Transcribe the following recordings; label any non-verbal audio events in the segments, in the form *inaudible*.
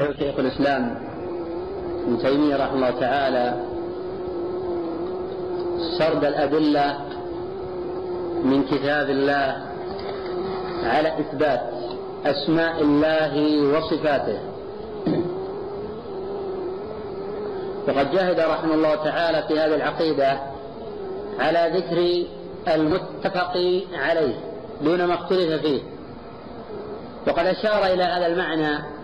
شيخ الإسلام ابن تيمية رحمه الله تعالى سرد الأدلة من كتاب الله على إثبات أسماء الله وصفاته. وقد جاهد رحمه الله تعالى في هذه العقيدة على ذكر المتفق عليه دون ما اختلف فيه. وقد أشار إلى هذا المعنى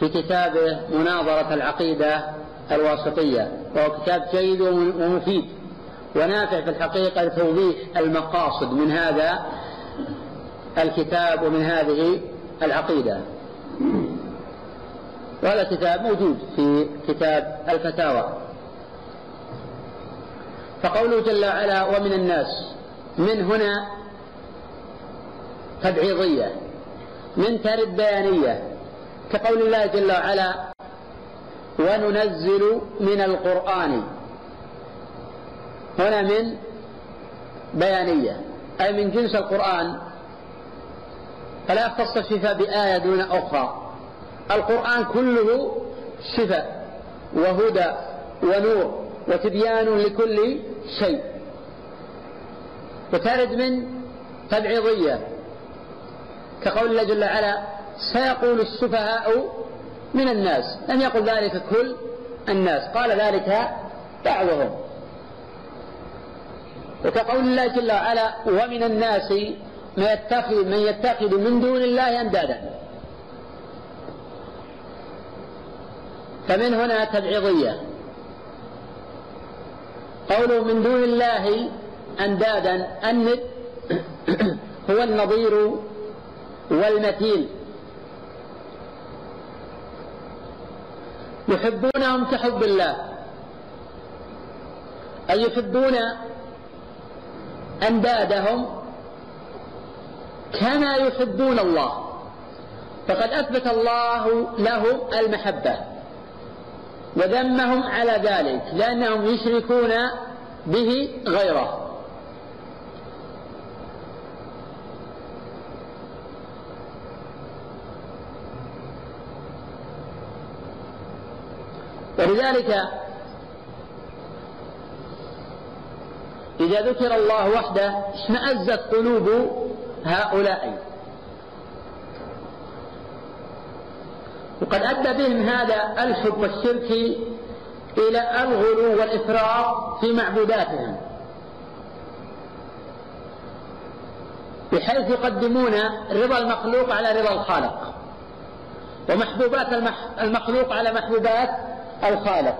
في كتابه مناظرة العقيدة الواسطية وهو كتاب جيد ومفيد. ونافع في الحقيقة لتوضيح المقاصد من هذا الكتاب ومن هذه العقيدة. وهذا الكتاب موجود في كتاب الفتاوى. فقوله جل وعلا ومن الناس من هنا تبعيضية من ترد بيانية كقول الله جل وعلا وننزل من القرآن. هنا من بيانية. أي من جنس القرآن. فلا يختص الشفاء بآية دون أخرى. القرآن كله شفاء وهدى ونور وتبيان لكل شيء. وترد من تبعيضية. كقول الله جل وعلا سيقول السفهاء من الناس. لم يقل ذلك كل الناس. قال ذلك بعضهم. وكقول الله جل وعلا ومن الناس من يتخذ من يتخذ من دون الله أندادا. فمن هنا تبعيضية. قوله من دون الله أندادا الند *clears throat* هو النظير والمثيل يحبونهم كحب الله. أي يحبون أندادهم كما يحبون الله. فقد أثبت الله لهم المحبة وذمهم على ذلك لأنهم يشركون به غيره. ولذلك إذا ذكر الله وحده اشمأزت قلوب هؤلاء. وقد أدى بهم هذا الحب والشرك إلى الغلو والإفراط في معبوداتهم. بحيث يقدمون رضا المخلوق على رضا الخالق. ومحبوبات المخلوق على محبوبات الخالق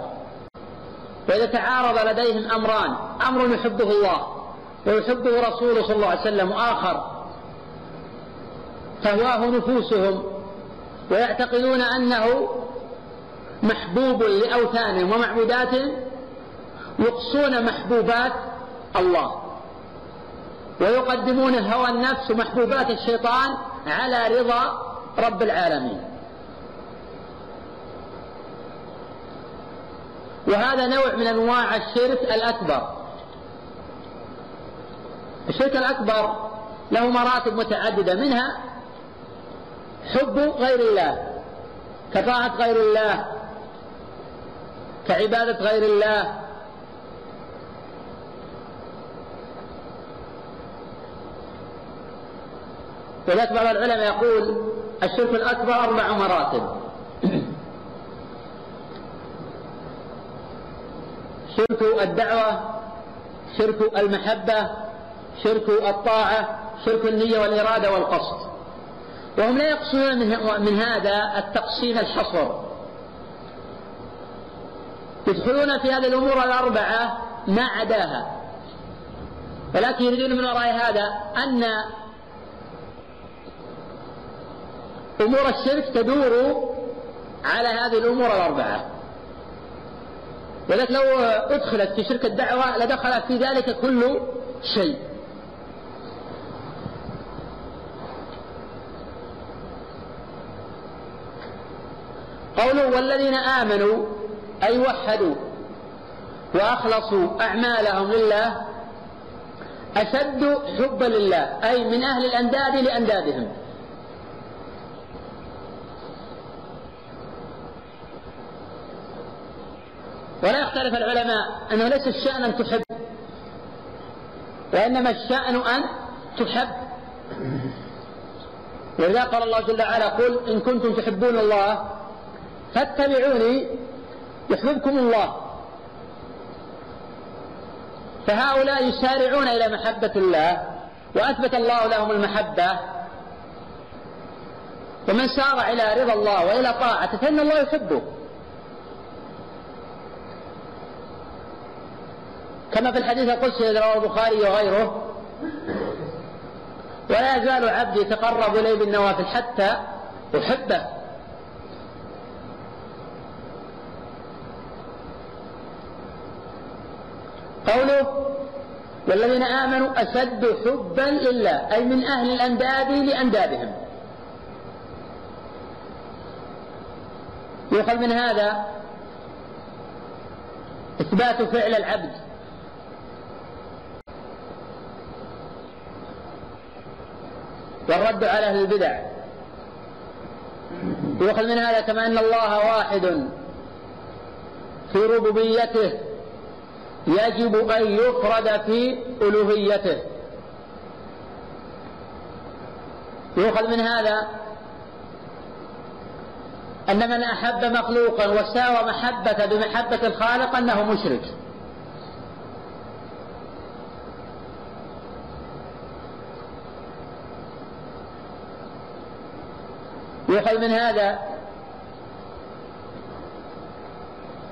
وإذا تعارض لديهم أمران أمر يحبه الله ويحبه رسوله صلى الله عليه وسلم وآخر تهواه نفوسهم ويعتقدون أنه محبوب لأوثانهم ومعبوداتهم يقصون محبوبات الله. ويقدمون هوى النفس ومحبوبات الشيطان على رضا رب العالمين. وهذا نوع من أنواع الشرك الأكبر. الشرك الأكبر له مراتب متعددة منها حب غير الله كطاعة غير الله كعبادة غير الله. ولذلك بعض العلماء يقول الشرك الأكبر أربع مراتب. شرك الدعوة شرك المحبة شرك الطاعة شرك النية والإرادة والقصد. وهم لا يقصدون من هذا التقسيم الحصر. يدخلون في هذه الأمور الأربعة ما عداها. ولكن يريدون من وراء هذا أن أمور الشرك تدور على هذه الأمور الأربعة. ولذلك لو أدخلت في شرك الدعوة لدخل في ذلك كل شيء. قوله والذين آمنوا أي وحدوا وأخلصوا أعمالهم لله أشد حبا لله أي من أهل الأنداد لأندادهم. ولا يختلف العلماء أنه ليس الشأن أن تحب وإنما الشأن أن تحب. ولذا قال الله جل وعلا قل إن كنتم تحبون الله فاتبعوني يحببكم الله. فهؤلاء يسارعون إلى محبة الله وأثبت الله لهم المحبة. ومن سار إلى رضا الله وإلى طاعته فإن الله يحبه. كما في الحديث القدسي الذي رواه البخاري وغيره ولا يزال عبدي يتقرب إلي بالنوافل حتى أحبه. قوله والذين آمنوا أشد حبا لله أي من أهل الأنداد لأندادهم يؤخذ من هذا إثبات فعل العبد. والرد على أهل البدع. يؤخذ من هذا كما أن الله واحد في ربوبيته يجب أن يفرد في ألوهيته. يؤخذ من هذا أن من أحب مخلوقا وساوى محبة بمحبة الخالق أنه مشرك. يؤخذ من هذا.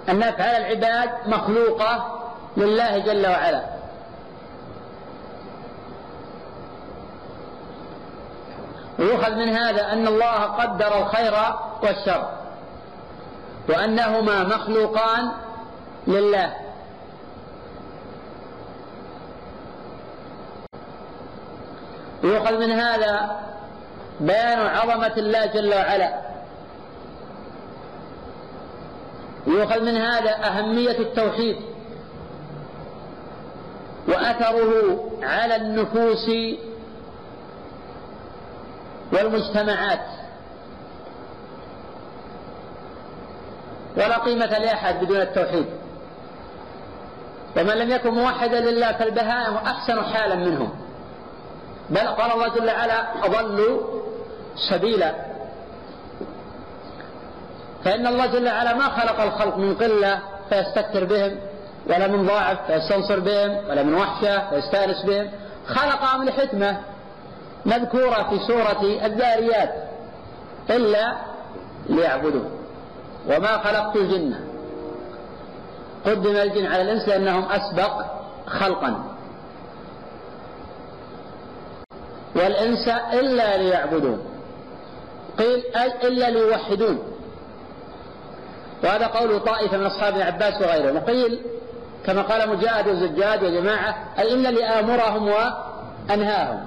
أن أفعال العباد مخلوقة لله جل وعلا. ويؤخذ من هذا أن الله قدر الخير والشر وأنهما مخلوقان لله. ويؤخذ من هذا بيان عظمة الله جل وعلا. ويؤخذ من هذا أهمية التوحيد. وأثره على النفوس والمجتمعات. ولا قيمة لأحد بدون التوحيد. ومن لم يكن موحدا لله فالبهائم أحسن حالا منهم. بل قال الله جل وعلا أضلوا سبيلا. فإن الله جل وعلا ما خلق الخلق من قلة فيستكثر بهم ولا من ضاعف فيستنصر بهم ولا من وحشة فيستأنس بهم. خلقهم لحكمة مذكورة في سورة الذاريات إلا ليعبدون وما خلقت الجن. قدم الجن على الإنس لأنهم أسبق خلقا. والإنس إلا ليعبدون. قيل إلا ليوحدون وهذا قول طائفة من أصحاب ابن عباس وغيرهم. وقيل كما قال مجاهد وزجاج وجماعة أي إلا لآمرهم وأنهاهم.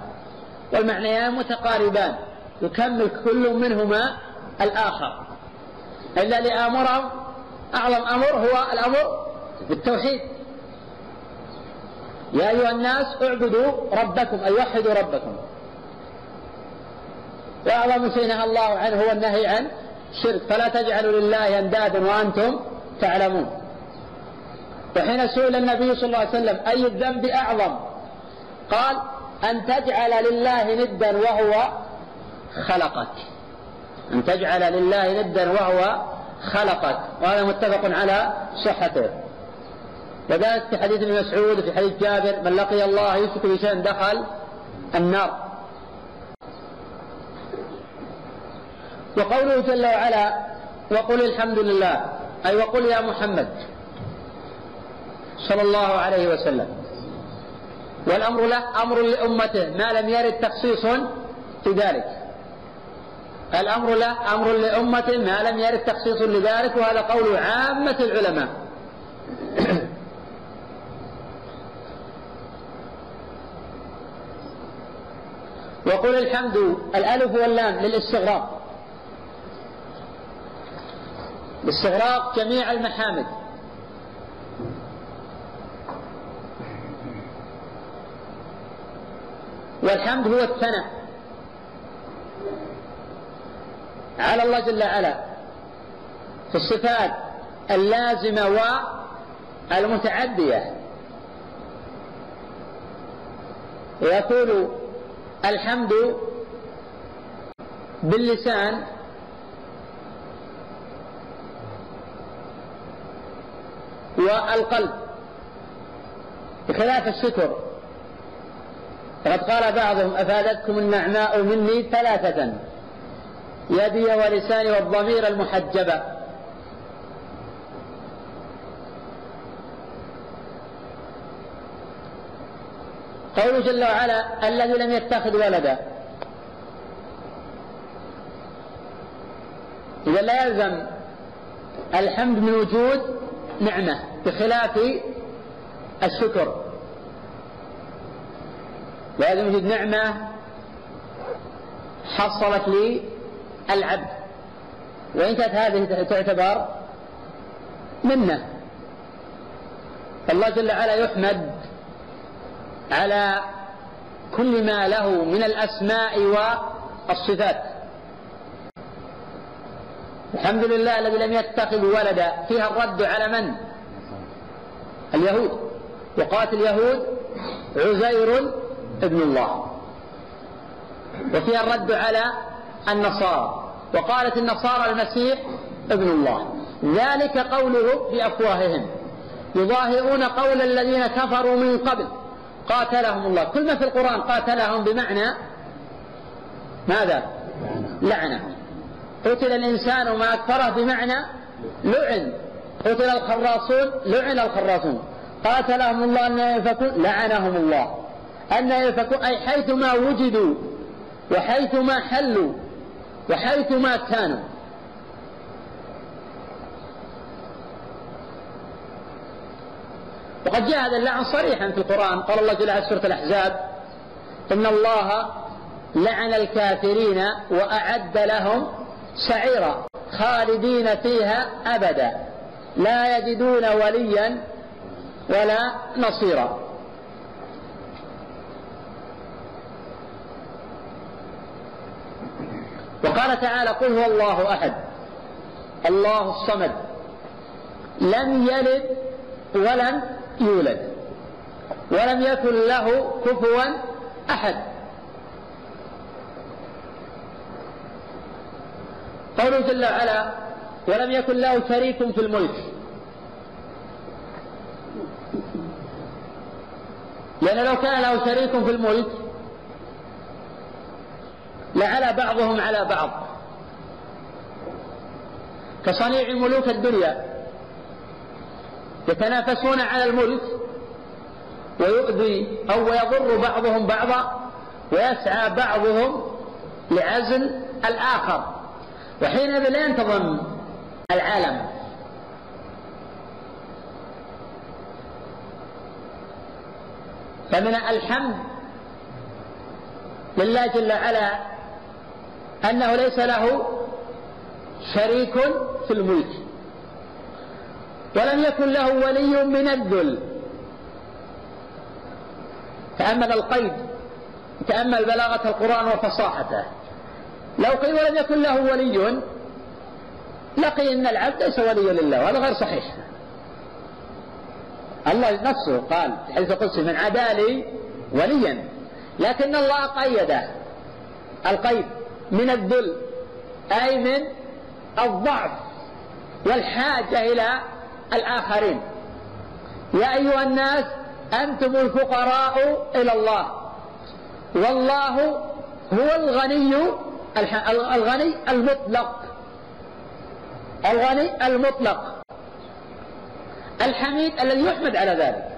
والمعنيان متقاربان. يكمل كل منهما الآخر. إلا لآمرهم أعظم أمر هو الأمر بالتوحيد. يا أيها الناس اعبدوا ربكم أي وحدوا ربكم. وأعظم شيء نهى الله عنه هو النهي عن شرك. فلا تجعلوا لله أندادا وأنتم تعلمون. وحين سئل النبي صلى الله عليه وسلم أي الذنب أعظم؟ قال أن تجعل لله ندا وهو خلقك. أن تجعل لله ندا وهو خلقك. وهذا متفق على صحته. وذلك في حديث ابن مسعود وفي حديث جابر من لقي الله يشرك بشيء دخل النار. وقوله جل وعلا وقل الحمد لله أي وقل يا محمد صلى الله عليه وسلم. والأمر له أمر لأمته ما لم يرد تخصيص في ذلك. الأمر له أمر لأمته ما لم يرد تخصيص لذلك وهذا قول عامة العلماء. *coughs* وقل الحمد الألف واللام للاستغراق. باستغراق جميع المحامد. والحمد هو الثناء على الله جل وعلا في الصفات اللازمة المتعدية يقول الحمد باللسان والقلب. بخلاف الشكر فقد قال بعضهم أفادتكم النعماء مني ثلاثة يدي ولساني والضمير المحجبة قوله جل وعلا الذي لم يتخذ ولدا. إذا لا يلزم الحمد من وجود نعمة بخلاف الشكر. لازم وجود نعمة حصلت لي العبد. وإن كانت هذه تعتبر منة الله جل وعلا يحمد على كل ما له من الأسماء والصفات. الحمد لله الذي لم يتخذ ولدا. فيها الرد على من؟ اليهود. وقالت اليهود عزير ابن الله. وفيها الرد على النصارى. وقالت النصارى المسيح ابن الله. ذلك قوله بأفواههم. يظاهرون قول الذين كفروا من قبل. قاتلهم الله. كل ما في القرآن قاتلهم بمعنى ماذا؟ لعنهم. قتل الإنسان ما أكفره بمعنى لعن. قتل الخراصون لعن الخراصون. قاتلهم الله أن يفكون لعنهم الله. أن يفكون أي حيثما وجدوا وحيثما حلوا وحيثما كانوا. وقد جاء هذا اللعن صريحا في القرآن. قال الله جل وعلا سورة الأحزاب إن الله لعن الكافرين وأعد لهم سعيرا خالدين فيها أبدا. لا يجدون وليا ولا نصيرا. وقال تعالى قل هو الله أحد الله الصمد لم يلد ولم يولد ولم يكن له كفوا أحد. قوله جل وعلا ولم يكن له شريك في الملك. لأن لو كان له شريك في الملك لعلى بعضهم على بعض. كصنيع ملوك الدنيا يتنافسون على الملك ويؤذي أو ويضر بعضهم بعضا ويسعى بعضهم لعزل الآخر. وحينئذ لا ينتظم العالم. فمن الحمد لله جل وعلا أنه ليس له شريك في الملك ولم يكن له ولي من الذل. تأمل القيد تأمل بلاغة القرآن وفصاحته. لو قيل ولم يكن له ولي لقي أن العبد ليس وليا لله وهذا غير صحيح. الله نفسه قال في حديث القدسي من عدا لي وليا. لكن الله قيده القيد من الذل أي من الضعف والحاجة إلى الآخرين. يا أيها الناس أنتم الفقراء إلى الله والله هو الغني الغني المطلق. الغني المطلق. الحميد الذي يحمد على ذلك.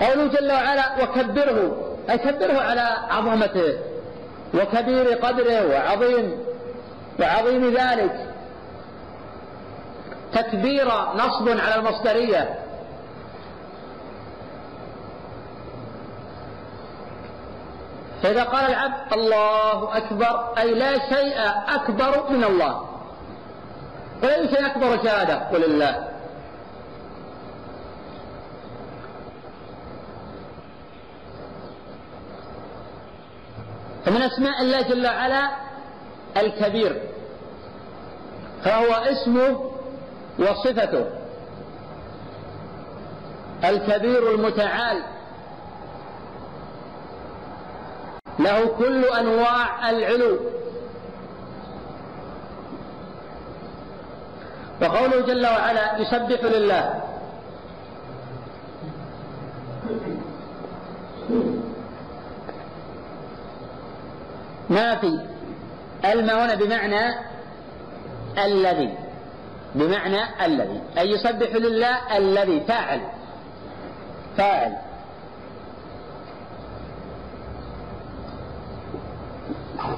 قوله جل وعلا وكبره أي كبره على عظمته وكبير قدره وعظيم وعظيم ذلك. تكبير نصب على المصدرية. فإذا قال العبد الله أكبر أي لا شيء أكبر من الله. ولا شيء أكبر شهادة؟ قل الله. فمن أسماء الله جل وعلا الكبير فهو اسمه وصفته. الكبير المتعال. له كل أنواع العلو. وقوله جل وعلا يسبح لله. ما في. الما هنا بمعنى الذي. بمعنى الذي أي يسبح لله الذي فاعل. فاعل.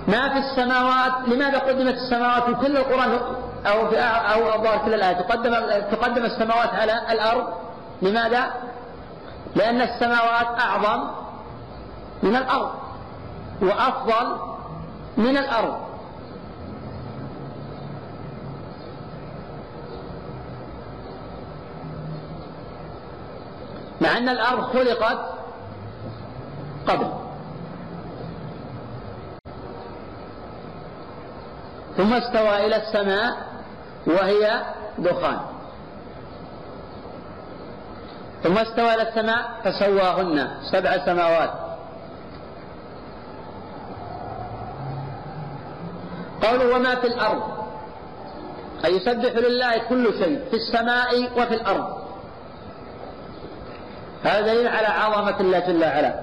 ما في السماوات لماذا قدمت السماوات في كل القرآن أو في أو أظهر كل الآيات؟ تقدم تقدم السماوات على الأرض. لماذا؟ لأن السماوات أعظم من الأرض. وأفضل من الأرض. أن الأرض خلقت قبل. ثم استوى إلى السماء وهي دخان. ثم استوى إلى السماء فسواهن سبع سماوات. قوله وما في الأرض؟ أي يسبح لله كل شيء في السماء وفي الأرض. هذا دليل على عظمة الله جل وعلا.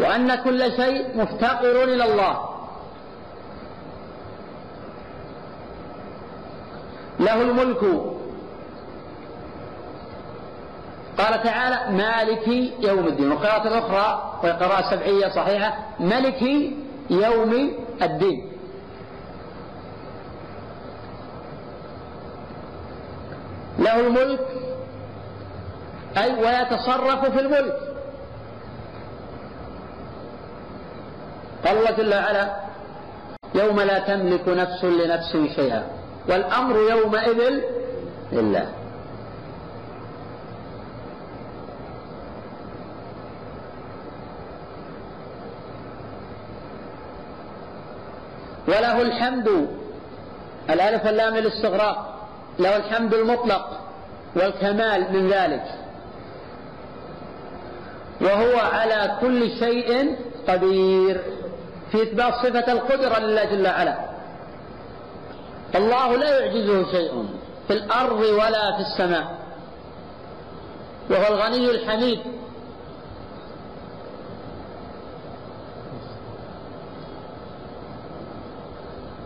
وأن كل شيء مفتقر إلى الله. له الملك. قال تعالى مالك يوم الدين. وقراءة الأخرى وهي قراءة سبعية صحيحة ملك يوم الدين. له الملك أي ويتصرف في الملك. قال الله جل وعلا يوم لا تملك نفس لنفس شيئا. والأمر يومئذ لله. وله الحمد. الألف اللام الاستغراق له الحمد المطلق والكمال من ذلك. وهو على كل شيء قدير في إثبات صفة القدرة لله جل وعلا. الله لا يعجزه شيء في الأرض ولا في السماء. وهو الغني الحميد.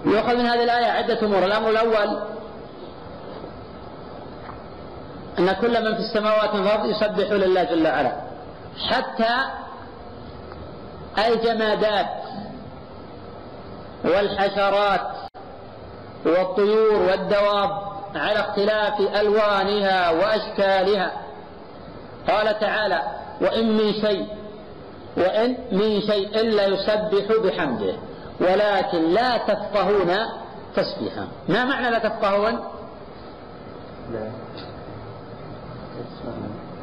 يؤخذ من هذه الآية عدة أمور. الأمر الأول أن كل من في السماوات والأرض يسبح لله جل وعلا. حتى الجمادات والحشرات والطيور والدواب على اختلاف ألوانها وأشكالها. قال تعالى وإن من شيء وإن من شيء إلا يسبح بحمده ولكن لا تفقهون تسبيحا ما معنى لا تفقهون؟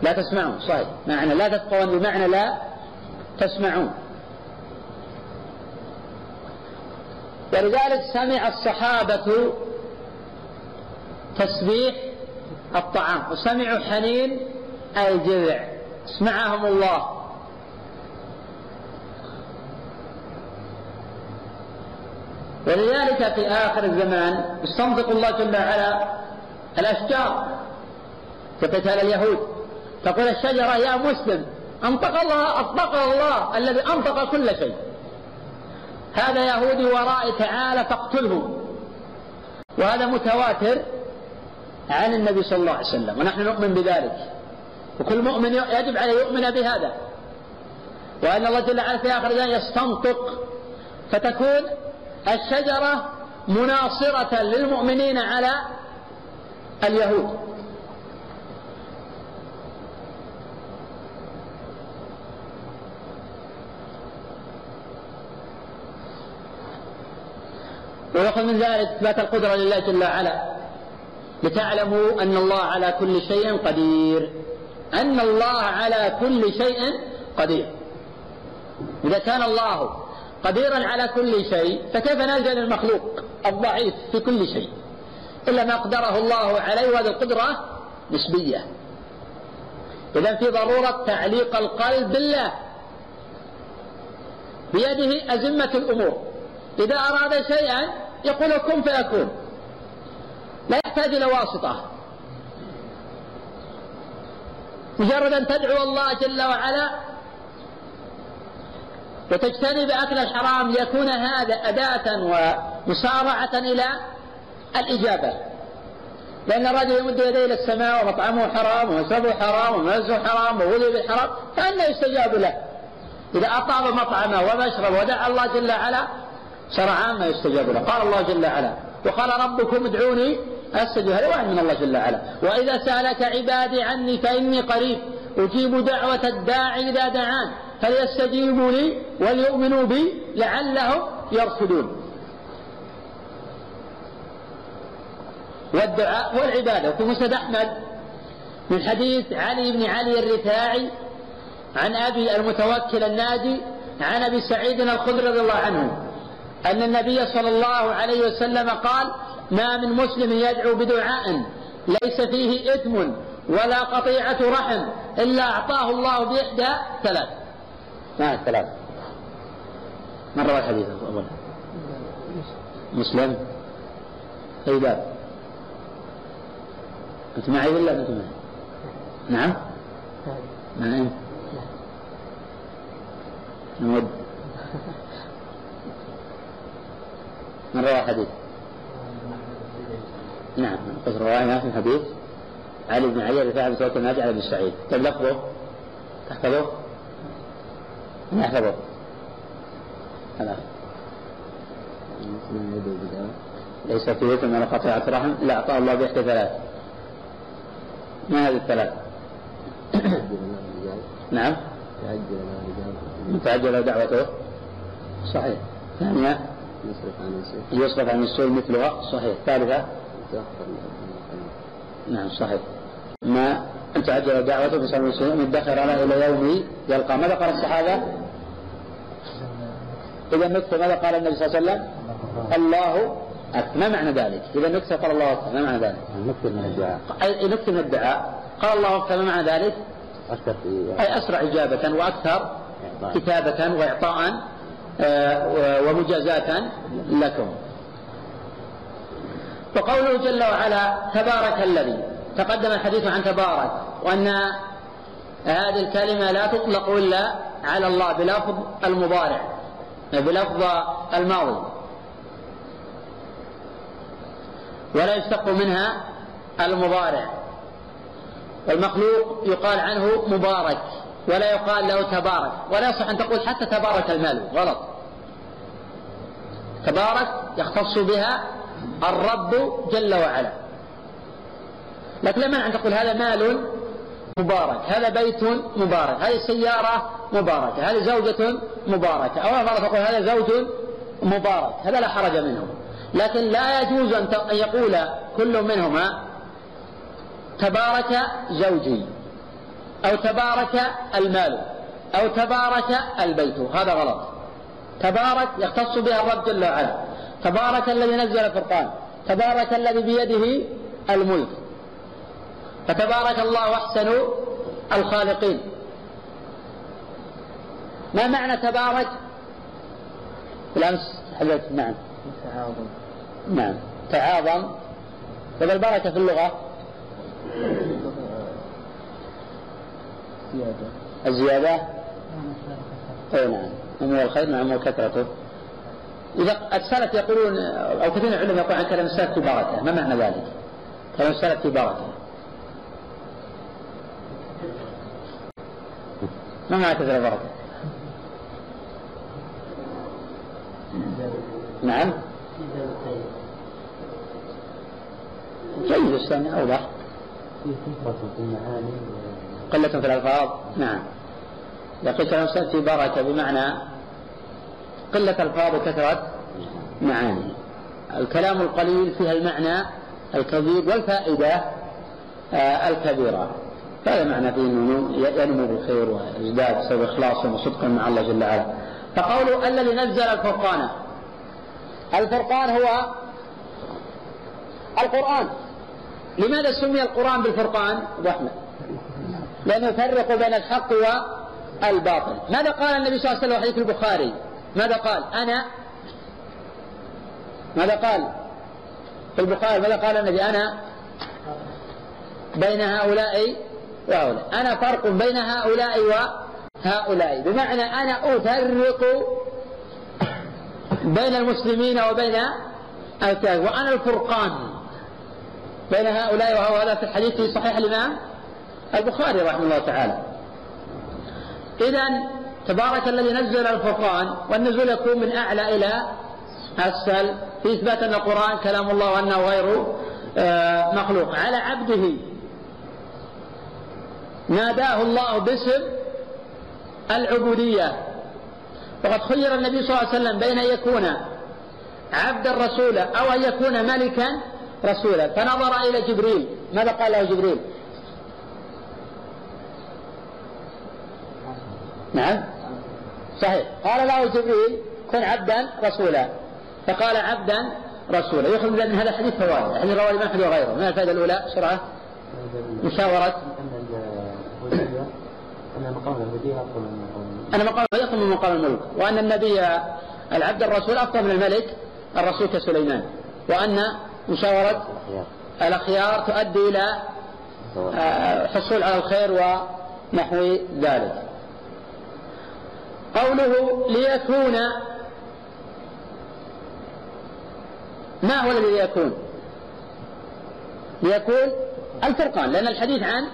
لا تسمعون. صحيح. معنى لا تفقهون بمعنى لا تسمعون. ولذلك سمع الصحابة تسبيح الطعام وسمعوا حنين الجذع. اسمعهم الله. ولذلك في آخر الزمان يستنطق الله جل وعلا الأشجار في قتال اليهود. تقول الشجرة يا مسلم أنطق الله أطلق الله الذي أنطق كل شيء. هذا يهودي ورائي تعالى فاقتله. وهذا متواتر عن النبي صلى الله عليه وسلم ونحن نؤمن بذلك. وكل مؤمن يجب عليه يؤمن بهذا. وأن الله جل وعلا في آخر الزمان يستنطق. فتكون الشجرة مناصرة للمؤمنين على اليهود. ويأخذ من ذلك إثبات القدرة لله جل وعلا. لتعلموا أن الله على كل شيء قدير. أن الله على كل شيء قدير. إذا كان الله قديرا على كل شيء فكيف نلجأ للمخلوق الضعيف في كل شيء؟ إلا ما قدره الله عليه وهذه القدرة نسبية. إذا في ضرورة تعليق القلب بالله. بيده أزمة الأمور. إذا أراد شيئا يقول كن فيكون. لا يحتاج إلى واسطة. مجرد أن تدعو الله جل وعلا وتجتنب أكل الحرام ليكون هذا أداة ومسارعة إلى الإجابة. لأن الرجل يمد يديه إلى السماء ومطعمه حرام ومشربه حرام وملبسه حرام وولي بالحرام فأنا يستجاب له. إذا أطاب مطعمه ومشربه ودعا الله جل وعلا شرعان ما يستجاب له. قال الله جل وعلا وقال ربكم ادعوني أستجب هذا وعد من الله جل وعلا. وإذا سألك عبادي عني فإني قريب أجيب دعوة الداعي إذا دعان. فليستجيبوا لي وليؤمنوا بي لعلهم يرشدون. والدعاء هو العبادة وفي مسند أحمد من حديث علي بن علي الرفاعي عن أبي المتوكل الناجي عن أبي سعيد الخدري رضي الله عنه. أن النبي صلى الله عليه وسلم قال ما من مسلم يدعو بدعاء ليس فيه إثم ولا قطيعة رحم إلا أعطاه الله بإحدى ثلاث. ما الثلاث من روى الحديث؟ أولا مسلم. أي باب أنت معي ولا أنت معي نعم. نعم. نود من روى الحديث نعم قد رواه في الحديث. علي بن علي رفاعة بن توكل ناجي على ابن سعيد. طيب لفظه؟ تحفظه؟ من يحفظه؟ خلاص ليس في إثم ولا قطيعة رحم إلا أعطاه الله بإحدى ثلاث. ما هذه الثلاث؟ نعم. تعجل دعوته صحيح. ثانية. يصرف عن السوء مثلها صحيح ثالثة نعم صحيح ما أن تعجل دعوته في سبب المسلمين مدخر له إلى يوم يلقى ماذا قال الصحابة؟ إذا نكتة ماذا قال النبي صلى الله عليه وسلم؟ الله أكبر ما معنى ذلك؟ إذا نكتة قال الله أكبر ما معنى ذلك؟ نكتة من الدعاء أي نكتة من الدعاء قال الله أكبر ما معنى ذلك؟ أكثر أي أسرع إجابة وأكثر. كتابة وإعطاء ومجازاة لكم. وقوله جل وعلا تبارك الذي تقدم الحديث عن تبارك وأن هذه الكلمة لا تطلق إلا على الله بلفظ المضارع بلفظ الماضي. ولا يشتق منها المضارع. والمخلوق يقال عنه مبارك. ولا يقال له تبارك. ولا يصح أن تقول حتى تبارك المال. غلط. تبارك يختص بها الرب جل وعلا. لكن لا أن تقول هذا مال مبارك. هذا بيت مبارك. هذه سيارة مباركة. هذه زوجة مباركة. أو مرة تقول هذا زوج مبارك. هذا لا حرج منه لكن لا يجوز أن يقول كل منهما تبارك زوجي. أو تبارك المال أو تبارك البيت. هذا غلط. تبارك يختص بها الرب جل وعلا. تبارك الذي نزل الفرقان. تبارك الذي بيده الملك. فتبارك الله أحسن الخالقين. ما معنى تبارك؟ بالأمس حدثت نعم تعاظم. نعم. تعاظم. البركة في اللغة. زيادة. الزيادة؟ أي نعم. نمو الخير؟ نعم وكثرته إذا السلف يقولون أو كثير من العلماء يقولون عن كلام السلف في بركة. ما معنى ذلك؟ كلام السلف في بركة. ما معنى كثرة البركة؟ نعم. جيد الثاني أوضح. في كثرة في المعاني. قلة في الألفاظ؟ نعم. كلام السلف في بركة بمعنى قلة ألفاظ وكثرة معاني. الكلام القليل فيها المعنى الكبير والفائدة آه، الكبيرة. هذا معنى فيه إنه ينمو بالخير ويزداد بسبب اخلاصه وصدقا مع الله جل وعلا. فقوله الذي نزل الفرقان. الفرقان هو القرآن. لماذا سمي القرآن بالفرقان؟ رحمة لأنه يفرق بين الحق والباطل. ماذا قال النبي صلى الله عليه وسلم حديث البخاري؟ ماذا قال؟ أنا ماذا قال؟ في البخاري ماذا قال النبي؟ أنا بين هؤلاء وهؤلاء. أنا فرق بين هؤلاء وهؤلاء. بمعنى أنا أفرق بين المسلمين وبين الكافر وأنا الفرقان بين هؤلاء وهؤلاء في الحديث في صحيح الإمام البخاري رحمه الله تعالى. إذا تبارك الذي نزل الفرقان والنزول يكون من أعلى إلى أسفل في إثبات أن القرآن كلام الله وأنه غير آه، مخلوق. على عبده. ناداه الله باسم العبودية. وقد خير النبي صلى الله عليه وسلم بين أن يكون عبدا رسولا أو أن يكون ملكا رسولا. فنظر إلى جبريل. ماذا قال له جبريل؟ نعم. صحيح. قال له جبريل كن عبدا رسولا. فقال عبدا رسولا. يخرج من هذا الحديث فوائد. الحديث رواه الإمام وغيره. ما الفائدة الأولى؟ بسرعة. مشاورة. أن مقام العبودية أفضل من مقام أن مقام يقوم من مقام الملك. وأن النبي العبد الرسول أفضل من الملك الرسول كسليمان. وأن مشاورة الأخيار تؤدي إلى آه، حصول على الخير ونحو ذلك. قوله ليكون. ما هو الذي يكون ليكون الفرقان لأن الحديث عن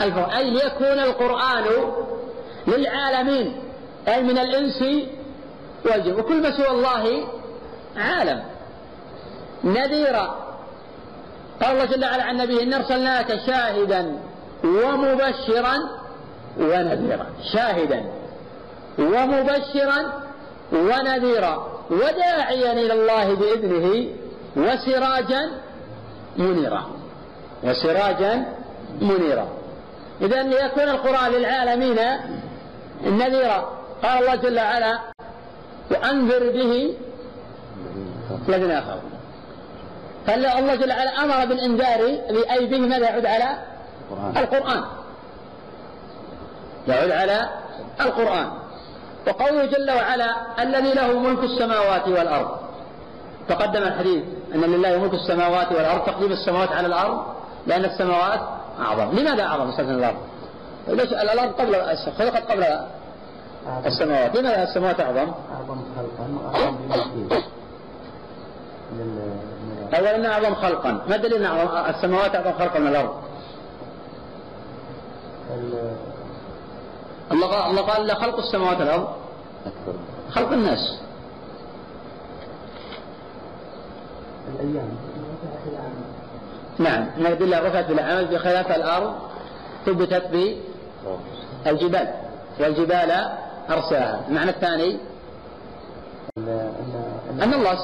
الفرقان. أي ليكون القرآن للعالمين أي من الإنس والجن. وكل ما سوى الله عالم. نذيرا. قال الله جل وعلا عن نبيه إن أرسلناك شاهدا ومبشرا ونذيرا. شاهدا. ومبشرا ونذيرا وداعيا إلى الله بإذنه وسراجا منيرا. وسراجا منيرا. إذا ليكون القرآن للعالمين نذيرا. قال الله جل وعلا وأنذر به الذين يخافون فالله جل وعلا أمر بالإنذار أي به ماذا يعود على؟ القرآن. يعود على القرآن. وقوله جل وعلا الذي له ملك السماوات والأرض. تقدم الحديث أن لله ملك السماوات والأرض تقديم السماوات على الأرض لأن السماوات أعظم. لماذا أعظم؟ من الأرض. ليش الأرض قبل خلقت قبل السماوات؟ لماذا السماوات أعظم؟ أعظم خلقا أولا أعظم خلقا. ما دليل أن السماوات أعظم خلقا من الأرض؟ الله قال الله قال خلق السماوات والأرض. خلق الناس. الأيام. نعم. من الأدلة رفعت بالعمل بخلاف الأرض ثبتت بالجبال والجبال أرساها. المعنى الثاني أن الله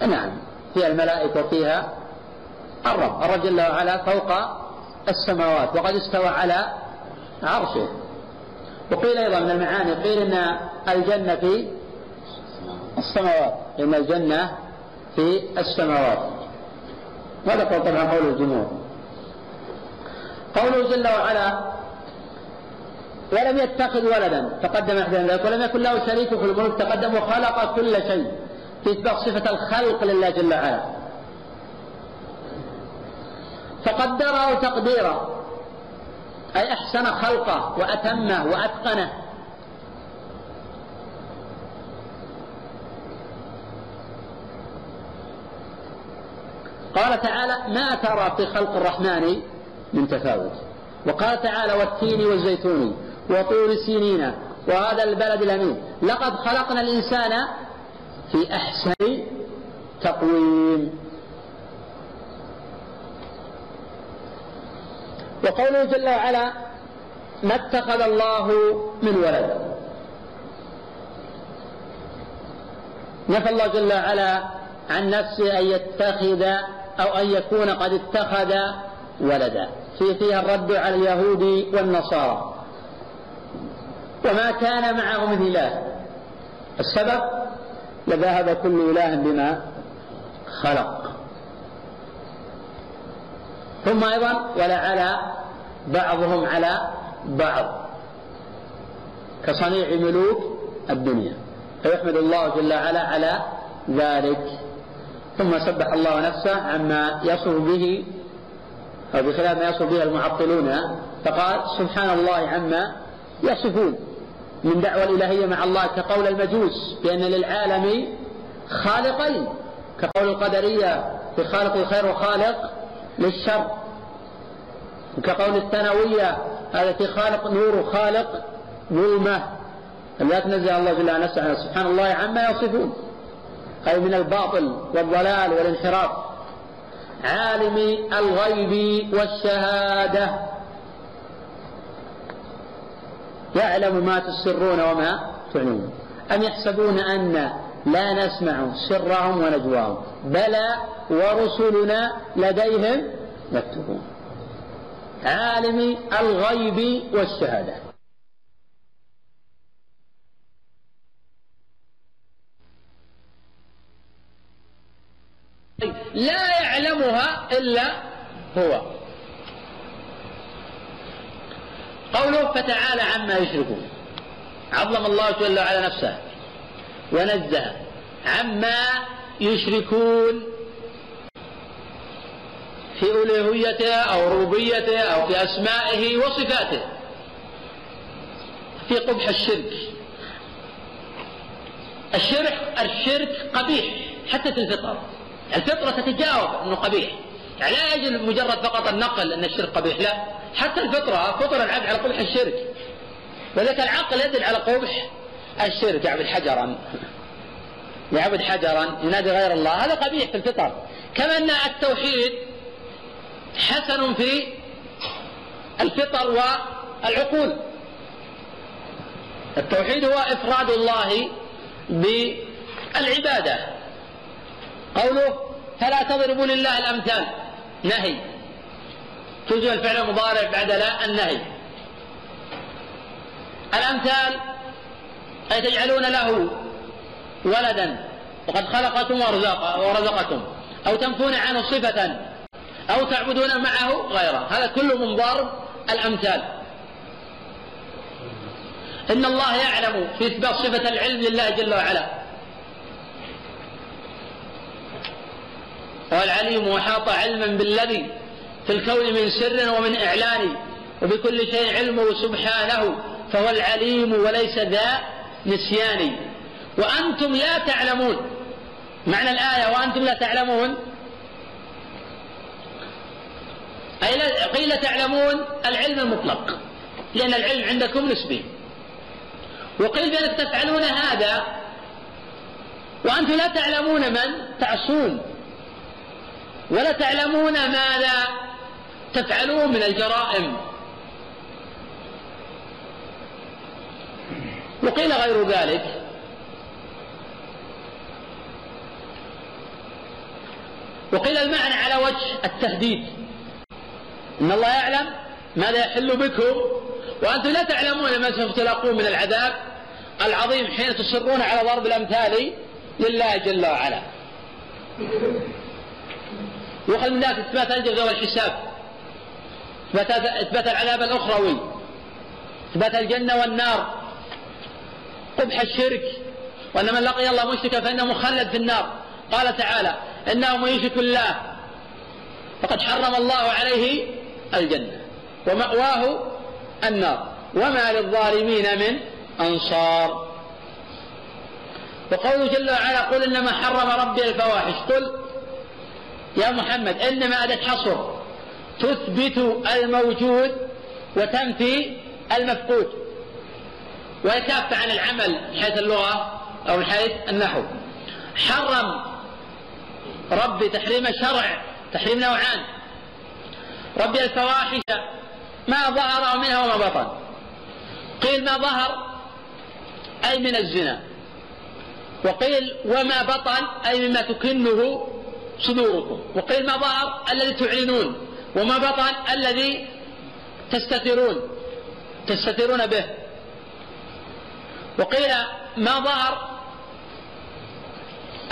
نعم. فيها الملائكة وفيها الرب. الرب جل وعلا فوق السماوات وقد استوى على عرشه. وقيل أيضا من المعاني قيل أن الجنة في السماوات إن الجنة في السماوات. قول طبعا قول الجمهور قوله جل وعلا ولم يتخذ ولدا تقدم احدى ذلك ولم يكن له شريك في الملك تقدم وخلق كل شيء في إثبات صفة الخلق لله جل وعلا. فقدره تقديرا أي أحسن خلقه وأتمه وأتقنه. قال تعالى ما ترى في خلق الرحمن من تفاوت؟ وقال تعالى والتين والزيتون وطور سينين وهذا البلد الأمين. لقد خلقنا الإنسان في أحسن تقويم. وقوله جل وعلا ما اتخذ الله من ولد. نفى الله جل وعلا عن نفسه أن يتخذ أو أن يكون قد اتخذ ولدا. في فيها الرد على اليهود والنصارى. وما كان معه من إله. السبب؟ لذهب كل إله بما خلق. ثم أيضا ولعلى بعضهم على بعض كصنيع ملوك الدنيا. فيحمد الله جل وعلا على ذلك. ثم سبح الله نفسه عما يصف به أو بخلاف ما يصف به المعطلون. فقال سبحان الله عما يصفون. من دعوى الإلهية مع الله كقول المجوس بأن للعالم خالقين. كقول القدرية في خالق الخير وخالق للشر. كقول الثانوية في خالق نور وخالق ظلمة. لا تنزه الله جل وعلا سبحان الله عما يصفون. أي من الباطل والضلال والانحراف. عالم الغيب والشهادة. يعلم ما تسرون وما تعلنون. أم يحسبون أن لا نسمع سرهم ونجواهم. بلى ورسلنا لديهم يكتبون. عالم الغيب والشهادة. لا يعلمها إلا هو. قوله فتعالى عما يشركون. عظم الله جل وعلا نفسه. ونزه عما يشركون في ألوهيته أو ربوبيته أو في أسمائه وصفاته. في قبح الشرك. الشرك الشرك قبيح حتى في الفطر. الفطرة تتجاوب أنه قبيح. يعني لا يجب مجرد فقط النقل أن الشرك قبيح لا. حتى الفطرة فطر العبد على قبح الشرك. وذلك العقل يدل على قبح الشرك يعبد حجرا. يعبد حجرا ينادي غير الله. هذا قبيح في الفطر. كما أن التوحيد حسن في الفطر والعقول. التوحيد هو إفراد الله بالعبادة. قوله فلا تضربوا لله الأمثال. نهي. توجد الفعل المضارع بعد لا النهي. الأمثال أي تجعلون له ولدا؟ وقد خلقكم ورزقكم. أو تنفون عنه صفة؟ أو تعبدون معه غيره. هذا كله من ضرب الأمثال. إن الله يعلم في إثبات صفة العلم لله جل وعلا. هو العليم وحاط علما بالذي في الكون من سر ومن إعلان. وبكل شيء علمه سبحانه. فهو العليم وليس ذا نسيان وأنتم لا تعلمون. معنى الآية وأنتم لا تعلمون. أي قيل تعلمون العلم المطلق. لأن العلم عندكم نسبي. وقيل بأنك تفعلون هذا. وأنتم لا تعلمون من؟ تعصون. ولا تعلمون ماذا تفعلون من الجرائم. وقيل غير ذلك. وقيل المعنى على وجه التهديد. إن الله يعلم ماذا يحل بكم وأنتم لا تعلمون ما سوف تلاقون من العذاب العظيم حين تصرون على ضرب الأمثال لله جل وعلا. يؤخذ من ذلك إثبات الجزاء والحساب إثبات العذاب الأخروي إثبات الجنة والنار. قبح الشرك وأن من لقي الله مشركا فإنه مخلد في النار. قال تعالى إنه من يشرك الله فقد حرم الله عليه الجنة ومأواه النار. وما للظالمين من أنصار. وقوله جل وعلا قل إنما حرم ربي الفواحش. قل يا محمد إنما أداة حصر تثبت الموجود وتنفي المفقود. ويكف عن العمل من حيث اللغة أو من حيث النحو. حرم ربي تحريم شرع تحريم نوعان. ربي الفواحش ما ظهر منها وما بطن. قيل ما ظهر أي من الزنا. وقيل وما بطن أي مما تكنه صدوركم. وقيل ما ظهر الذي تعلنون. وما بطن الذي تستترون. تستترون به. وقيل ما ظهر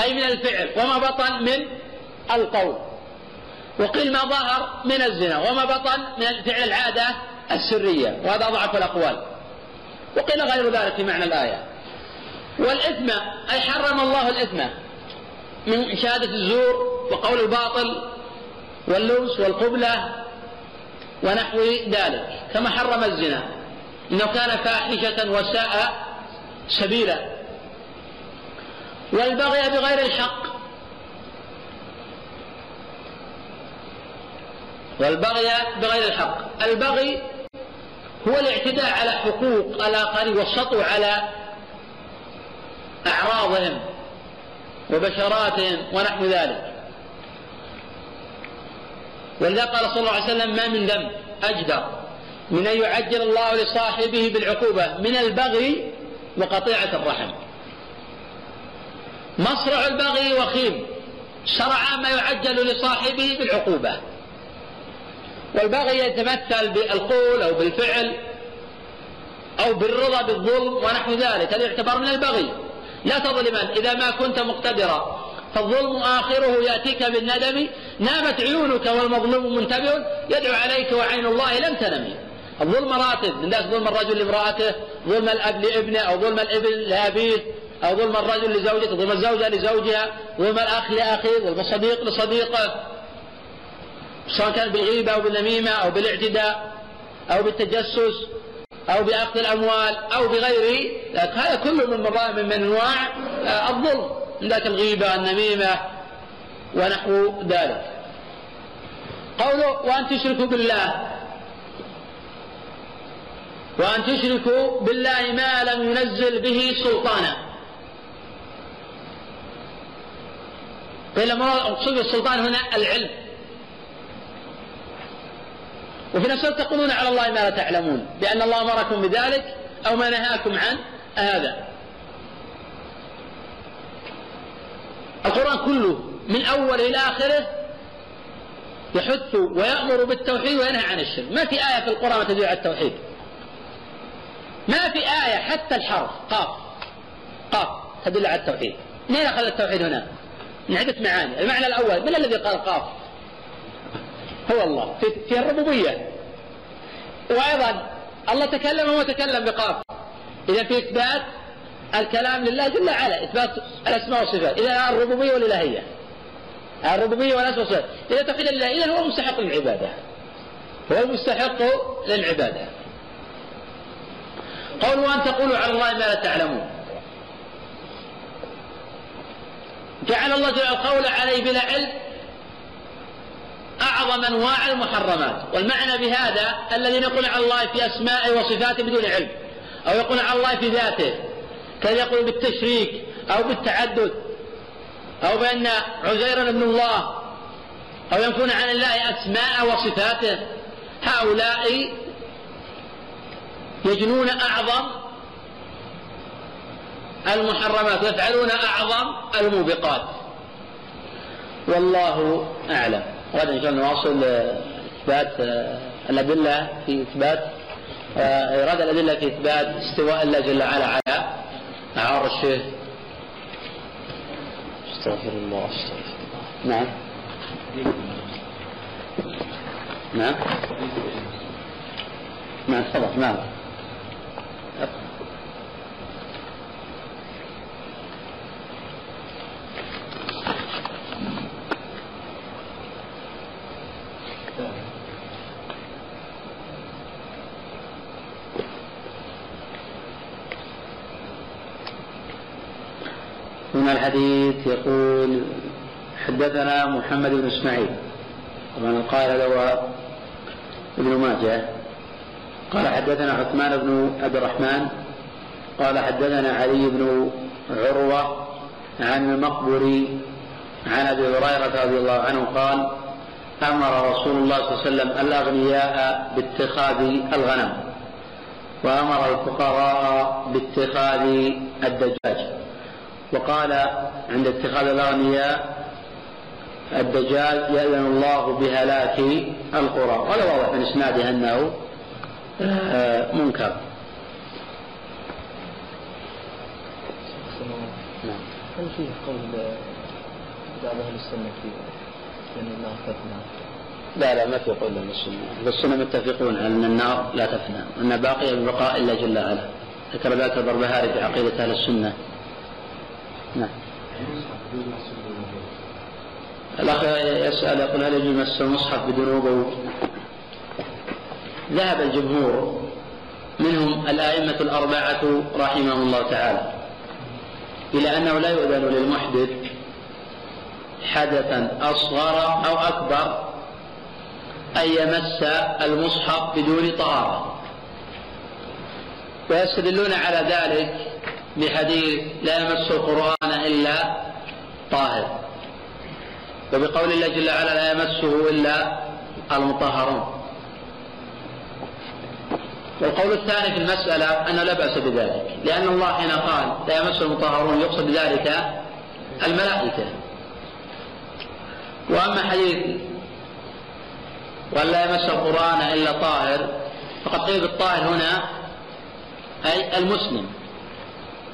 أي من الفعل وما بطن من القول. وقيل ما ظهر من الزنا وما بطن من فعل العادة السرية وهذا أضعف الأقوال. وقيل غير ذلك في معنى الآية. والإثم أي حرم الله الإثم من شهادة الزور وقول الباطل واللوس والقبلة ونحو ذلك. كما حرم الزنا. إنه كان فاحشة وساء سبيلا. والبغي بغير الحق. والبغي بغير الحق. البغي هو الاعتداء على حقوق الآخرين والسطو على أعراضهم وبشراتهم ونحو ذلك. ولذا قال صلى الله عليه وسلم ما من ذنب أجدر من أن يعجل الله لصاحبه بالعقوبة. من البغي وقطيعة الرحم. مصرع البغي وخيم شرعا ما يعجل لصاحبه بالعقوبة. والبغي يتمثل بالقول أو بالفعل أو بالرضا بالظلم ونحو ذلك. هذا يعتبر من البغي. لا تظلمن إذا ما كنت مقتدرا فالظلم آخره يأتيك بالندم. نامت عيونك والمظلوم منتبه يدعو عليك وعين الله لم تنم الظلم مراتب من ذلك ظلم الرجل لامرأته ظلم الأب لابنه أو ظلم الإبن لأبيه أو ظلم الرجل لزوجته ظلم الزوجة لزوجها ظلم الأخ لأخيه ظلم الصديق لصديقه. سواء كان بالغيبة أو بالنميمة أو بالاعتداء أو بالتجسس أو بأخذ الأموال أو بغيره هذا كله من من أنواع آه، الظلم. من ذاك الغيبة النميمة ونحو ذلك. قوله وأن تشركوا بالله. وأن تشركوا بالله ما لم ينزل به سلطانا. قيل مقصود السلطان هنا العلم. وفي نفس الوقت تقولون على الله ما لا تعلمون بأن الله أمركم بذلك أو ما نهاكم عن هذا. القرآن كله من أول إلى آخره يحث ويأمر بالتوحيد وينهى عن الشرك. ما في آية في القرآن تدل على التوحيد. ما في آية حتى الحرف. قاف. قاف. تدل على التوحيد. من أخذ التوحيد هنا؟ من عدة معاني. المعنى الأول من الذي قال قاف؟ هو الله. في, في الربوبية. وأيضا الله تكلم وهو تكلم بقاف. إذا في إثبات الكلام لله جل وعلا إثبات الأسماء والصفات. إذا الربوبية والإلهية. الربوبية والأسماء والصفات. إذا توحيد الله إذا هو المستحق للعبادة. هو المستحق للعبادة. قولوا أن تقولوا على الله ما لا تعلمون. جعل الله جل القول عليه بلا علم أعظم أنواع المحرمات. والمعنى بهذا الذين يقول على الله في أسمائه وصفاته بدون علم. أو يقول على الله في ذاته. كان يقول بالتشريك أو بالتعدد. أو بأن عزير ابن الله. أو ينفون عن الله أسماء وصفاته. هؤلاء يجنون أعظم المحرمات ويفعلون أعظم الموبقات. والله أعلم. غدا إن شاء الله نواصل إثبات الأدلة في إثبات إيراد الأدلة في إثبات استواء الله جل وعلا على عرشه استغفر الله استغفر الله. نعم. نعم. نعم تفضل. نعم. الحديث يقول حدثنا محمد بن إسماعيل طبعا قال له ابن ماجه قال حدثنا عثمان بن عبد الرحمن قال حدثنا علي بن عروة عن المقبري عن أبي هريرة رضي الله عنه قال أمر رسول الله صلى الله عليه وسلم الأغنياء باتخاذ الغنم وأمر الفقراء باتخاذ الدجاج. وقال عند اتخاذ الأغنياء الدجال يأذن الله بهلاك القرى. ولا واضح من إسناده أنه آه، منكر. نعم. هل فيه قول بعض أهل السنة في أن النار تفنى؟ لا لا ما في قول أهل السنة. أهل السنة متفقون على أن النار لا تفنى وأنها باقية ببقاء الله جل وعلا. ذكر ذلك البربهاري في عقيدة أهل السنة. نعم الأخ يسأل يقول هل يجوز مس المصحف بدون وضوء؟ ذهب الجمهور منهم الأئمة الأربعة رحمهم الله تعالى إلى أنه لا يؤذن للمحدث حدثا أصغر أو أكبر أن يمس المصحف بدون طهارة ويستدلون على ذلك بحديث لا يمس القرآن إلا طاهر. وبقول الله جل وعلا لا يمسه إلا المطهرون. والقول الثاني في المسألة أنه لا بأس بذلك لأن الله حين قال لا يمس المطهرون يقصد بذلك الملائكة. وأما حديث وأن لا يمس القرآن إلا طاهر فقد قيل بالطاهر هنا أي المسلم.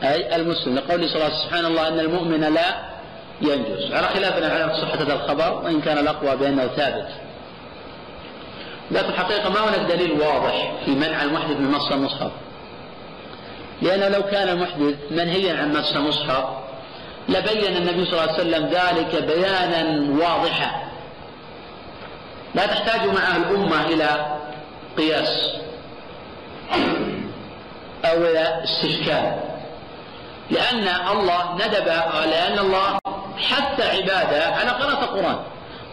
أي المسلم. لقوله صلى الله عليه وسلم سبحان الله أن المؤمن لا ينجس. على خلاف العلماء في صحة هذا الخبر وإن كان الأقوى بأنه ثابت. لكن الحقيقة ما هناك دليل واضح في منع المحدث من مس المصحف لأن لو كان المحدث منهيا عن مس المصحف لبين النبي صلى الله عليه وسلم ذلك بيانا واضحا. لا تحتاج معه الأمة إلى قياس أو إلى استشكال. لأن الله ندب لأن الله حث عباده. على قراءة القرآن.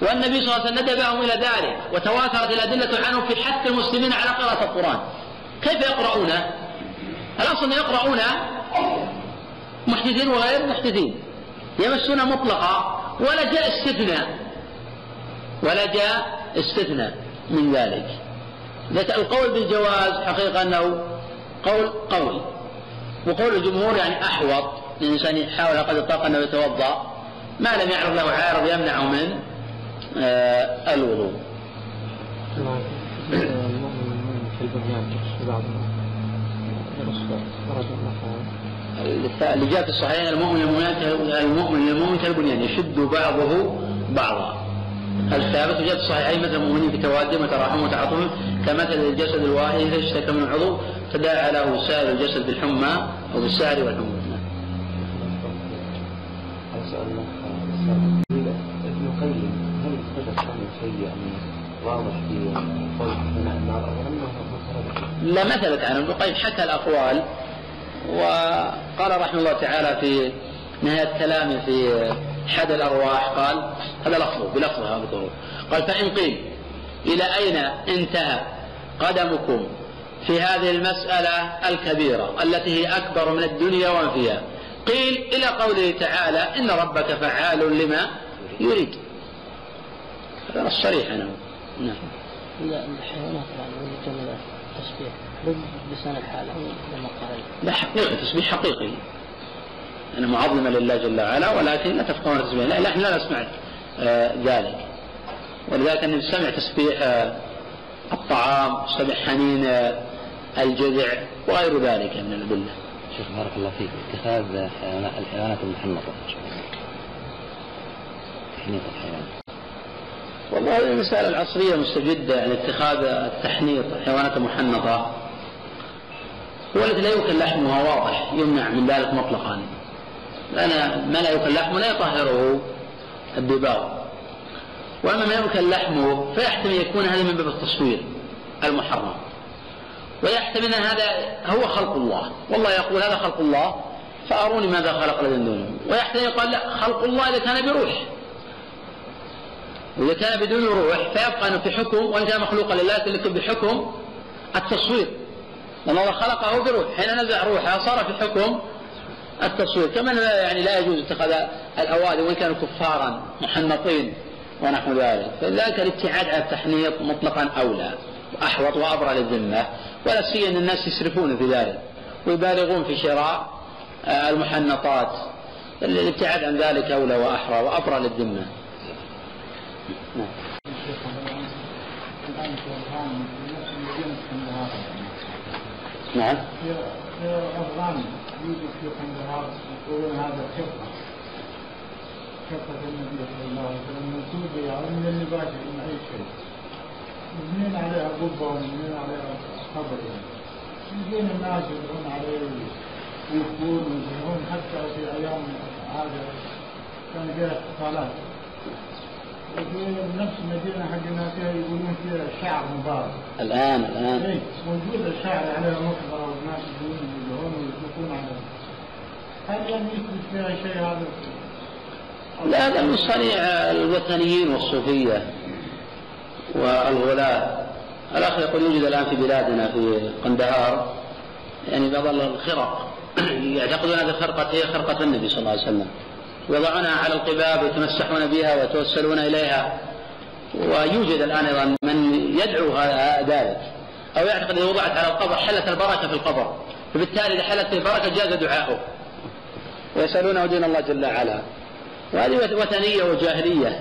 والنبي صلى الله عليه وسلم ندبهم إلى ذلك وتواترت الأدلة عنه في حث المسلمين على قراءة القرآن. كيف يقرؤونه؟ الأصل أن يقرؤون محدثين وغير محدثين. يمسون مطلقا ولا جاء استثناء. ولا جاء استثناء من ذلك. القول بالجواز حقيقة أنه قول قوي. وقول الجمهور يعني أحوط الإنسان يحاول قد الطاقة أنه يتوضأ ما لم يعرض له عارض يمنعه من آه الوضوء. المؤمن اللي جاء في الصحيحين المؤمن المؤمن المؤمن كالبنيان يشد بعضه بعضا. الثابت وجاء في الصحيحين مثل المؤمنين في توادهم وتراحمهم وتعاطفهم كمثل الجسد الواحد إذا اشتكى من عضو تداعى له سائر الجسد بالحمى أو بالسهر والحمى. ابن القيم هل ثبت عنه شيء واضح في قول بناء النار أو انه لا ما ابن القيم حكى الأقوال وقال رحمه الله تعالى في نهاية كلامه في حد الأرواح؟ قال هذا لفظه بلفظها بطرق قال فإن قيل إلى أين انتهى قدمكم في هذه المسألة الكبيرة التي هي أكبر من الدنيا وما فيها؟ قيل إلى قوله تعالى إن ربك فعال لما يريد. هذا نص صريح أنا. نعم. الحيوانات يعني جمل التسبيح بلسان الحال أو لما قال. لا حقيقي تسبيح حقيقي. أنا معظمة لله جل وعلا ولكن لا تفقهون التسبيح لا نحن لا نسمع آه ذلك. ولذلك أن نسمع تسبيح آه الطعام تسبيح حنين آه الجذع وغير ذلك من الأدلة. شيخ بارك الله فيك. اتخاذ الحيوانات المحنطة. تحنيط الحيوان. والله المسألة العصرية مستجدة يعني اتخاذ التحنيط الحيوانات المحنطة هو التي لا يؤكل لحمها واضح يمنع من ذلك مطلقا. لأن ما لا يؤكل لحمه لا يطهره الدباغ وأما ما يؤكل لحمه فيحتمل يكون هذا من باب التصوير المحرم. ويحتمل أن هذا هو خلق الله. والله يقول هذا خلق الله فأروني ماذا خلق لدن دونه. ويحتمل يقال لا خلق الله إذا كان بروح. وإذا كان بدون روح فيبقى أنه في حكم وإن كان مخلوقا لله لكن بحكم التصوير. لأن الله خلقه بروح. حين نزع روحه صار في حكم التصوير كما يعني لا يجوز اتخاذ الأوادي وإن كانوا كفارا محنطين ونحو ذلك. فلذلك الابتعاد عن التحنيط مطلقا أولى وأحوط وأبرى للذمة ولا سيما أن الناس يسرفون في ذلك ويبالغون في شراء المحنطات. الابتعاد عن ذلك أولى وأحرى وأبرى للذمة. نعم الآن في أفغان في نفس مدينة قندهار نعم. في أفغان يوجد في قندهار يقولون هذا خطة. خطة النبي صلى الله عليه وسلم منسوبة يعني من النباشر من أي شيء. مبنين عليها قبة ومبنين عليها قبر؟ يعني يجون الناس يدعون عليه ويكون ويزهون حتى في أيام هذا كان فيها احتفالات نفس المدينة حقنا فيها يقولون فيها شعر مبارك. الآن الآن. اي موجود الشعر عليها مقبرة والناس يجون يزهون ويشوفون عليها هل لم يثبت فيها شيء هذا؟ لا هذا من صنيع الوثنيين والصوفية والغلاة. الأخ يقول يوجد الآن في بلادنا في قندهار يعني بعض الخرق يعتقدون هذه الخرقة هي خرقة النبي صلى الله عليه وسلم. يضعونها على القباب ويتمسحون بها ويتوسلون إليها. ويوجد الآن أيضا من يدعو ذلك. أو يعتقد إذا وضعت على القبر حلت البركة في القبر. فبالتالي إذا حلت البركة جاز دعاؤه. ويسألونه دين الله جل وعلا. وهذه وثنية وجاهلية.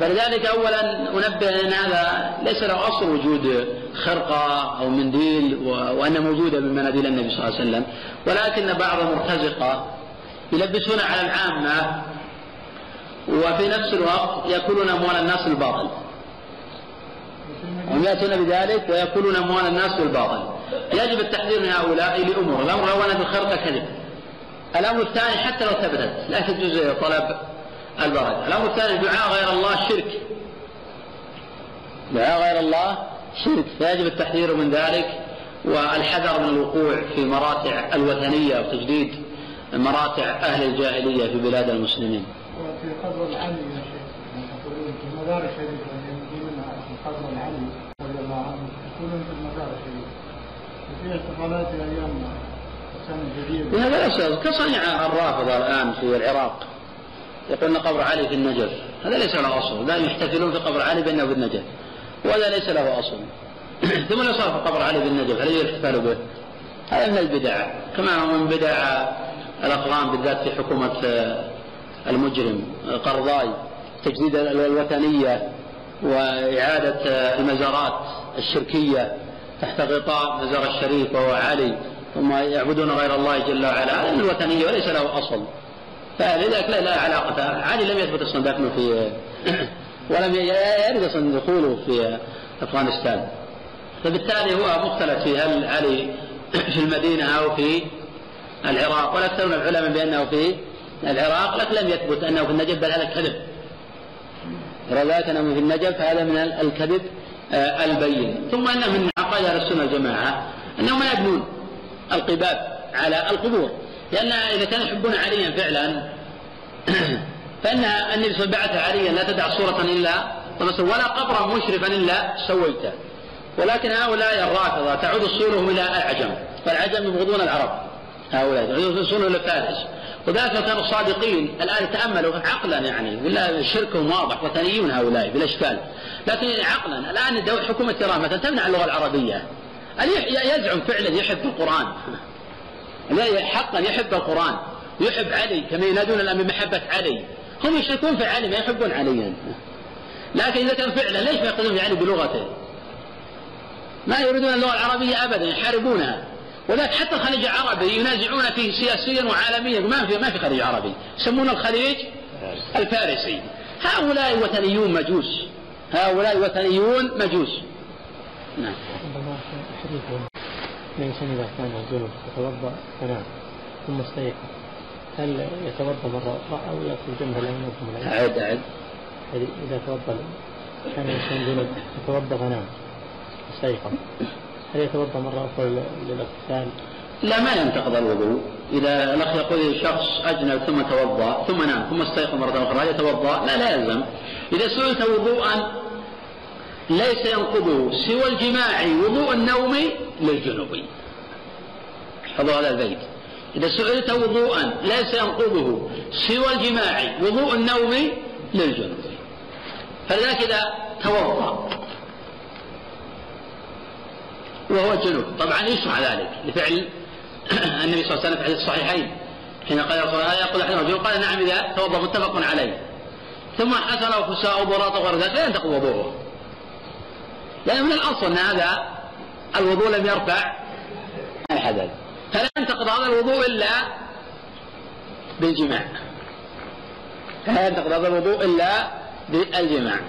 فلذلك اولا أنبه أن هذا ليس له أصل وجود خرقة أو منديل وانها موجودة من مناديل النبي صلى الله عليه وسلم. ولكن بعض المرتزقه يلبسون على العامة وفي نفس الوقت يأكلون أموال الناس بالباطل هم يأتون بذلك ويأكلون أموال الناس بالباطل يجب التحذير من هؤلاء لأمور. الأمر الأول أن الخرقه كذب. الأمر الثاني حتى لو ثبتت لا تجوز طلب البركة. الأمر الثاني دعاء غير الله شرك. دعاء غير الله شرك. فيجب التحذير من ذلك والحذر من الوقوع في مراتع الوثنية وتجديد مراتع أهل الجاهلية في بلاد المسلمين. وفي قبر العلي يا شيخ يقولون في المزار الشريف يعني في قبر العلي رضي الله عنه يقولون في المزار الشريف وفي احتفالات الجديده وهذا ليس كصنيع الرافضة الآن في العراق يقولون قبر علي في النجف. هذا ليس له أصل دائما يحتفلون في قبر علي بأنه في النجف. وهذا ليس له أصل. *clears throat* ثم لو صار في قبر علي في النجف هل يحتفل به؟ هذا من البدع كما هو من بدع الأقران بالذات في حكومة آه، المجرم آه، قرضاي تجديد ال- الوثنية وإعادة آه، المزارات الشركية تحت غطاء مزار الشريف وهو علي ثم يعبدون غير الله جل وعلا. هذا من الوثنية وليس له أصل. فلذلك لا, لا علاقة. علي لم يثبت أصلا دفنه في ولم يرد أصلا دخوله في أفغانستان. فبالتالي هو مختلف في هل علي في المدينة أو في العراق. والاكثر من العلماء بأنه في العراق لكن لم يثبت أنه في النجف بل هذا كذب ذلك أنه في النجف هذا من الكذب آه، البين. ثم أنه من عقائد أهل السنة والجماعة أنهم لا يبنون القباب على القبور. لأن إذا كانوا يحبون عليا فعلا *coughs* فإن النبي بعث عليا لا تدع صورة إلا ولا قبرا مشرفا إلا سويته. ولكن هؤلاء الرافضة تعود اصولهم إلى الاعجم فالعجم يبغضون العرب. هؤلاء. اصولهم إلى فارس وذلك كانوا صادقين. الآن تأملوا عقلا يعني. ولا شركهم واضح وثنيون هؤلاء بلا إشكال. لكن عقلا. الآن حكومة إيران مثلا تمنع اللغة العربية؟ يزعم فعلا يحب القرآن؟ لا حقا يحب القرآن؟ يحب علي كما ينادون الآن بمحبة علي. هم يشركون في علي ما يحبون عليا لكن إذا كان فعلا ليش ما يقتدون في علي بلغته؟ ما يريدون اللغة العربية ابدا يحاربونها. وذلك حتى الخليج العربي ينازعون فيه سياسيا وعالميا. ما في ما في خليج عربي. يسمون الخليج الفارسي. هؤلاء وثنيون مجوس. هؤلاء وثنيون مجوس. نعم. ربما حديث الإنسان إذا كان جنب يتوضأ فنام ثم استيقظ هل يتوضأ مرة أخرى أو يأكل جنبه لا ينظم العين؟ أعد أعد إذا توضأ كان الإنسان جنب يتوضأ فنام. استيقظ هل يتوضأ مرة أخرى لل- للإغتسال؟ لا ما ينتقض الوضوء. إذا الأخ يقول شخص أجنب ثم توضأ ثم نام ثم استيقظ مرة أخرى هل يتوضأ؟ لا لا يلزم. إذا سئلت وضوءا ليس ينقضه سوى الجماع وضوء النوم للجنوب. حفظوا هذا البيت. إذا سئلت وضوءا ليس ينقضه سوى الجماع وضوء النوم للجنوب. فلذلك إذا توضأ وهو جنوب. طبعا يشرع ذلك لفعل *clears throat* النبي صلى الله عليه وسلم في الصحيحين حين قال رسول الله يقول احدنا رجل قال نعم إذا توضأ متفق عليه. ثم حصل أو فساء براط وغير ذلك لا ينتقض وضوءه. لأن من الأصل أن هذا الوضوء لم يرفع الحدث فلا ينتقض هذا الوضوء إلا بالجماع. فلا ينتقض هذا الوضوء إلا بالجماع.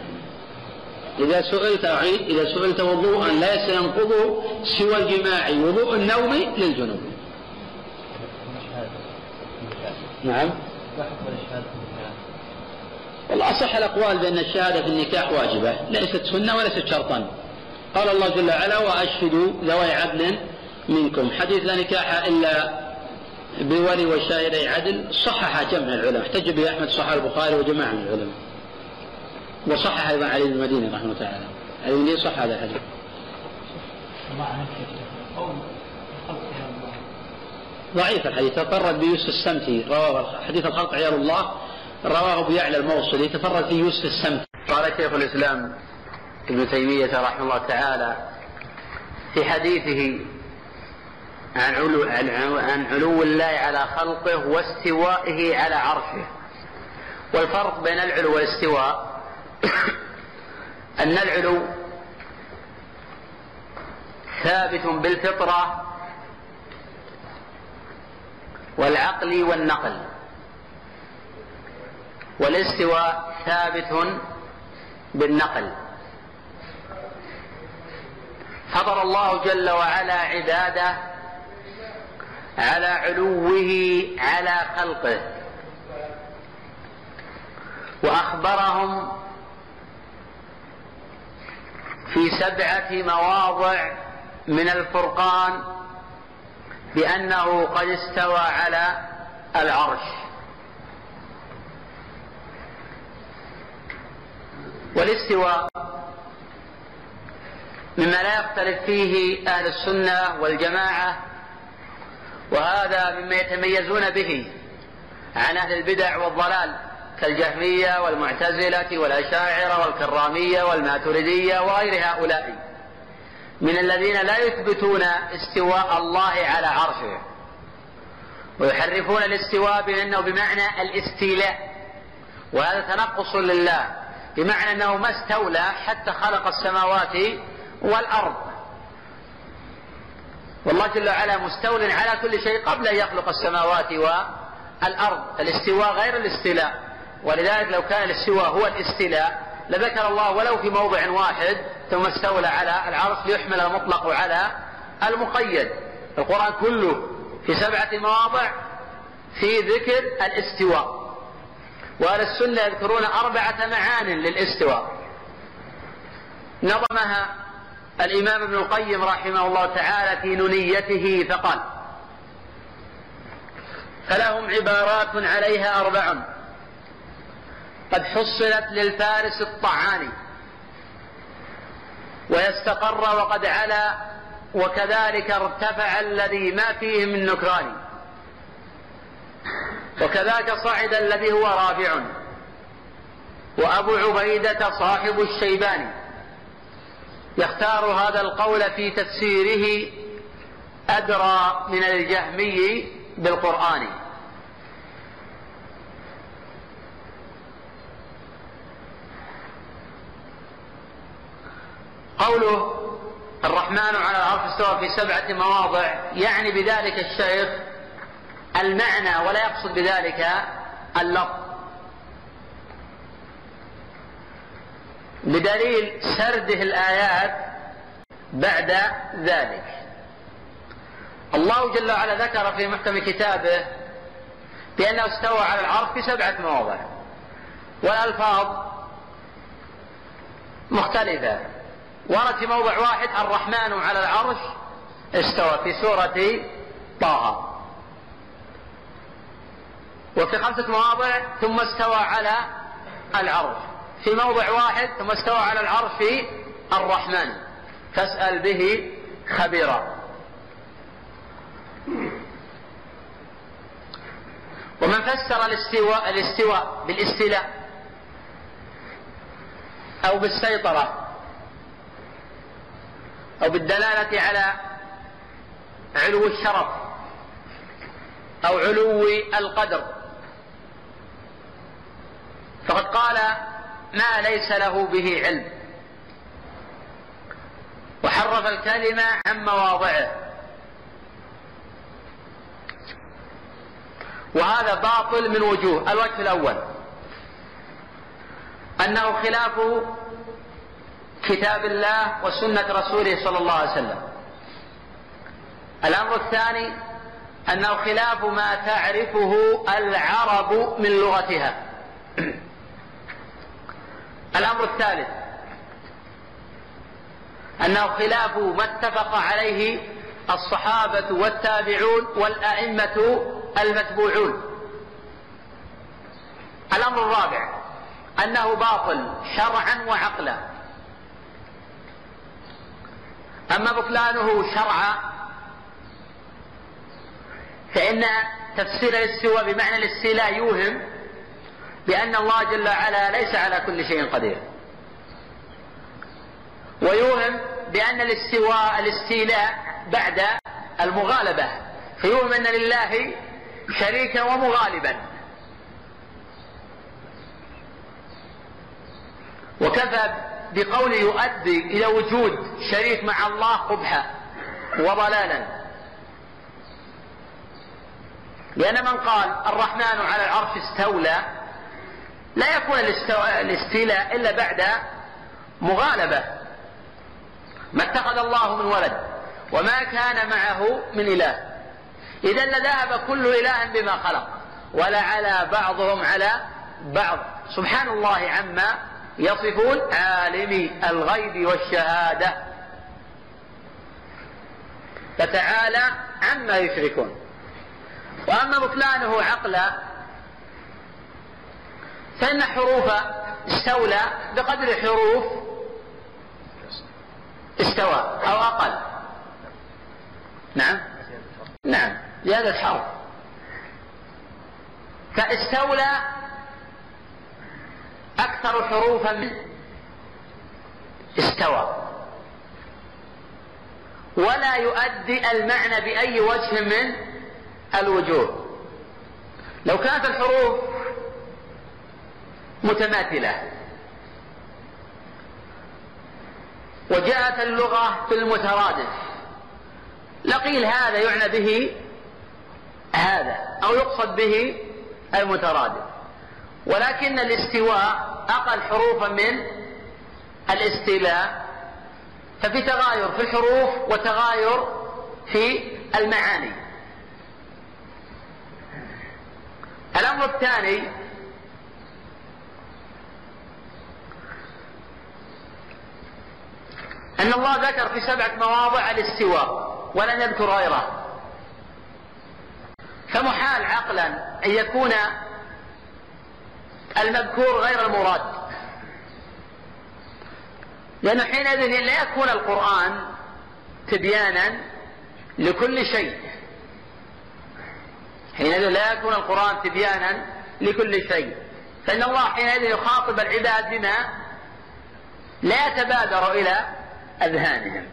إذا سئلت أعيد إذا سئلت وضوءا ليس ينقضه سوى الجماع وضوء النوم للجنوب. نعم. لا حكم للشهادة في النكاح والله أصح الأقوال بأن الشهادة في النكاح واجبة ليست سنة وليست شرطا. قال الله جل وعلا وأشهدوا ذوي عدل منكم. حديث لا نكاح إلا بولي وشاهدي عدل صحح جمع العلماء. احتج به أحمد صحح البخاري وجماعة من العلماء. وصحح أيضا علي بن المديني رحمه الله تعالى. علي بن صح هذا الحديث. ضعيف الحديث. تفرد بيوسف السمتي رواه حديث الخلق عيال الله. رواه أبو يعلى الموصلي. تفرد في يوسف السمتي قال شيخ الإسلام ابن تيمية رحمه الله تعالى في حديثه عن علو عن علو الله على خلقه واستوائه على عرشه. والفرق بين العلو والاستواء *coughs* ان العلو ثابت بالفطرة والعقل والنقل والاستواء ثابت بالنقل. فطر الله جل وعلا عباده على علوه على خلقه وأخبرهم في سبعة مواضع من الفرقان بأنه قد استوى على العرش. والاستواء مما لا يختلف فيه أهل السنة والجماعة وهذا مما يتميزون به عن أهل البدع والضلال. كالجهمية والمعتزلة والأشاعرة والكرامية والماتريدية وغير هؤلاء. من الذين لا يثبتون استواء الله على عرشه. ويحرفون الاستواء بأنه بمعنى الاستيلاء. وهذا تنقص لله بمعنى أنه ما استولى حتى خلق السماوات والأرض. والله جل وعلا مستول على كل شيء قبل أن يخلق السماوات والأرض. الاستواء غير الاستيلاء. ولذلك لو كان الاستواء هو الاستيلاء لذكر الله ولو في موضع واحد ثم استولى على العرش ليحمل المطلق على المقيد. القرآن كله في سبعة مواضع في ذكر الاستواء. وأهل السنة يذكرون أربعة معان للاستواء. نظمها الإمام ابن القيم رحمه الله تعالى في نونيته فقال فلهم عبارات عليها أربع. قد حصلت للفارس الطعاني. ويستقر وقد علا وكذلك ارتفع الذي ما فيه من نكران. وكذاك صعد الذي هو رافع. وأبو عبيدة صاحب الشيباني يختار هذا القول في تفسيره أدرى من الجهمي بالقرآن. قوله الرحمن على العرش استوى في سبعة مواضع يعني بذلك الشيخ المعنى ولا يقصد بذلك اللفظ. بدليل سرده الآيات بعد ذلك. الله جل وعلا ذكر في محكم كتابه بأنه استوى على العرش في سبعة مواضع. والألفاظ مختلفة. ورد في موضع واحد الرحمن على العرش استوى في سورة طه. وفي خمسة مواضع ثم استوى على العرش. في موضع واحد ثم استوى على العرش في الرحمن. فاسأل به خبيرا. ومن فسر الاستواء الاستواء بالاستيلاء أو بالسيطرة. أو بالدلالة على علو الشرف أو علو القدر. فقد قال ما ليس له به علم. وحرف الكلمة عن مواضعه. وهذا باطل من وجوه. الوجه الأول. أنه خلاف كتاب الله وسنة رسوله صلى الله عليه وسلم. الأمر الثاني أنه خلاف ما تعرفه العرب من لغتها. *clears throat* الأمر الثالث أنه خلاف ما اتفق عليه الصحابة والتابعون والأئمة المتبوعون. الأمر الرابع أنه باطل شرعا وعقلا. أما بطلانه شرعا فإن تفسير الاستواء بمعنى الاستيلاء يوهم بأن الله جل وعلا ليس على كل شيء قدير. ويوهم بأن الاستواء الاستيلاء بعد المغالبة فيوهم أن لله شريكا ومغالبا. وكفى بقوله يؤدي إلى وجود شريك مع الله قبحا وضلالا. لأن من قال الرحمن على العرش استولى لا يكون الاستيلاء إلا بعد مغالبة. ما اتخذ الله من ولد وما كان معه من إله. إذا لذهب كل إله بما خلق ولعلى بعضهم على بعض. سبحان الله عما يصفون عالم الغيب والشهادة. فتعالى عما يشركون. وأما بطلانه عقلا فإن حروف استولى بقدر حروف استوى أو أقل. نعم؟ نعم. زيادة حرف فاستولى أكثر حروفا استوى. ولا يؤدي المعنى بأي وجه من الوجوه. لو كانت الحروف متماثلة. وجاءت اللغة في المترادف. لقيل هذا يعنى به هذا أو يقصد به المترادف. ولكن الاستواء أقل حروفا من الاستيلاء ففي تغاير في الحروف وتغاير في المعاني. الأمر الثاني أن الله ذكر في سبعة مواضع الاستواء ولم يذكر غيره. فمحال عقلا أن يكون المذكور غير المراد. لأنه حينئذ لا يكون القرآن تبيانا لكل شيء. حينئذ لا يكون القرآن تبيانا لكل شيء. فإن الله حينئذ يخاطب العباد بما لا يتبادر إلى أذهانهم.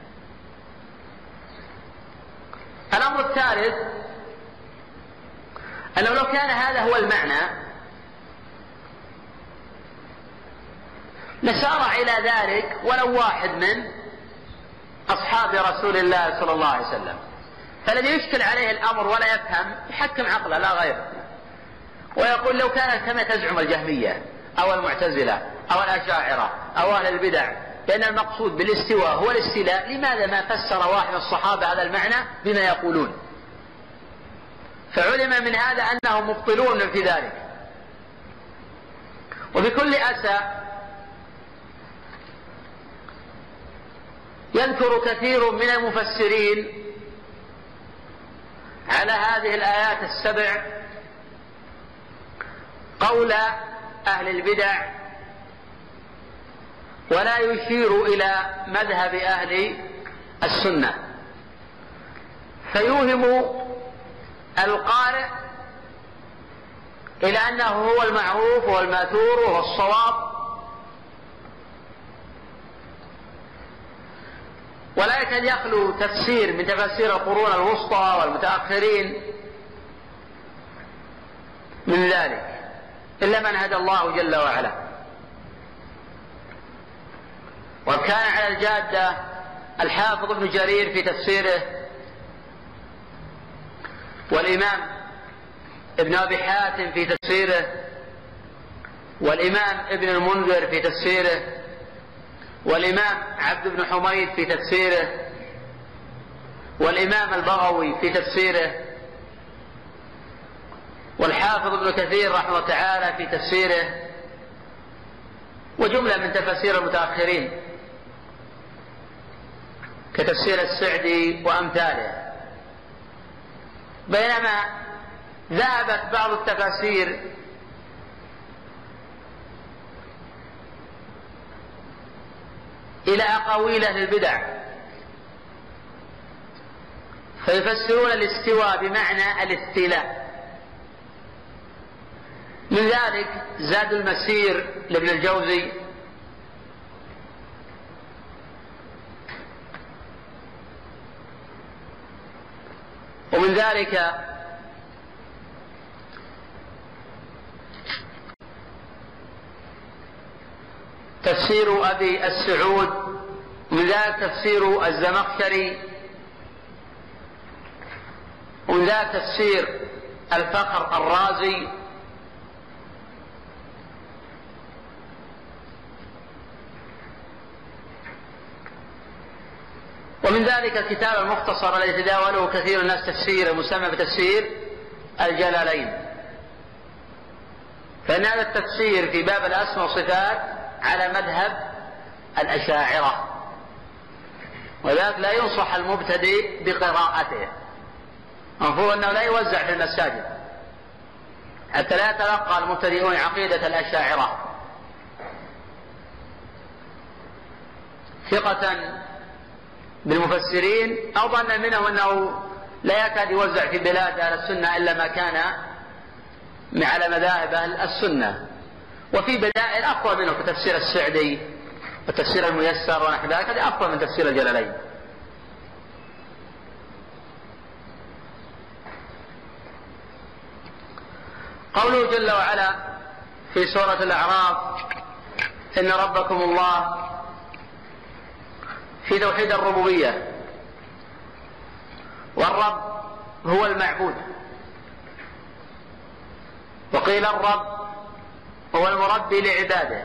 الأمر الثالث أنه لو كان هذا هو المعنى لسارع إلى ذلك ولو واحد من أصحاب رسول الله صلى الله عليه وسلم. فالذي يشكل عليه الأمر ولا يفهم يحكم عقله لا غير ويقول لو كانت كما تزعم الجهمية أو المعتزلة أو الأشاعرة أو أهل البدع لأن المقصود بالاستواء هو الاستيلاء لماذا ما فسر واحد الصحابة هذا المعنى بما يقولون؟ فعلم من هذا أنهم مبطلون في ذلك. وبكل أسى يذكر كثير من المفسرين على هذه الآيات السبع قول أهل البدع ولا يشير إلى مذهب أهل السنة. فيوهم القارئ إلى أنه هو المعروف والمأثور وهو ولا يكاد يخلو تفسير من تفاسير القرون الوسطى والمتأخرين من ذلك إلا من هدى الله جل وعلا. وكان على الجادة الحافظ ابن جرير في تفسيره والإمام ابن أبي حاتم في تفسيره والإمام ابن المنذر في تفسيره والإمام عبد بن حميد في تفسيره والإمام البغوي في تفسيره والحافظ ابن كثير رحمه الله تعالى في تفسيره وجملة من تفاسير المتأخرين كتفسير السعدي وأمثاله. بينما ذهبت بعض التفاسير إلى أقاويل أهل البدع. فيفسرون الاستواء بمعنى الاستيلاء. من ذلك زاد المسير لابن الجوزي. ومن ذلك تفسير أبي السعود ذلك تفسير الزمخشري ومن تفسير الفخر الرازي. ومن ذلك الكتاب المختصر الذي تداوله كثير الناس تفسير مسمى بتفسير الجلالين. فإن هذا التفسير في باب الأسماء والصفات على مذهب الأشاعرة. ولذلك لا ينصح المبتدئ بقراءته. المفروض أنه لا يوزع في المساجد. حتى لا يتلقى المبتدئون عقيدة الأشاعرة. ثقة بالمفسرين أو ظن منهم أنه لا يكاد يوزع في بلاد أهل السنة إلا ما كان على مذاهب أهل السنة. وفي بدائل أقوى منه كتفسير السعدي وتفسير الميسر ونحو ذلك هذه أقوى من تفسير الجلالين. قوله جل وعلا في سورة الأعراف إن ربكم الله في توحيد الربوبية. والرب هو المعبود. وقيل الرب هو المربي لعباده.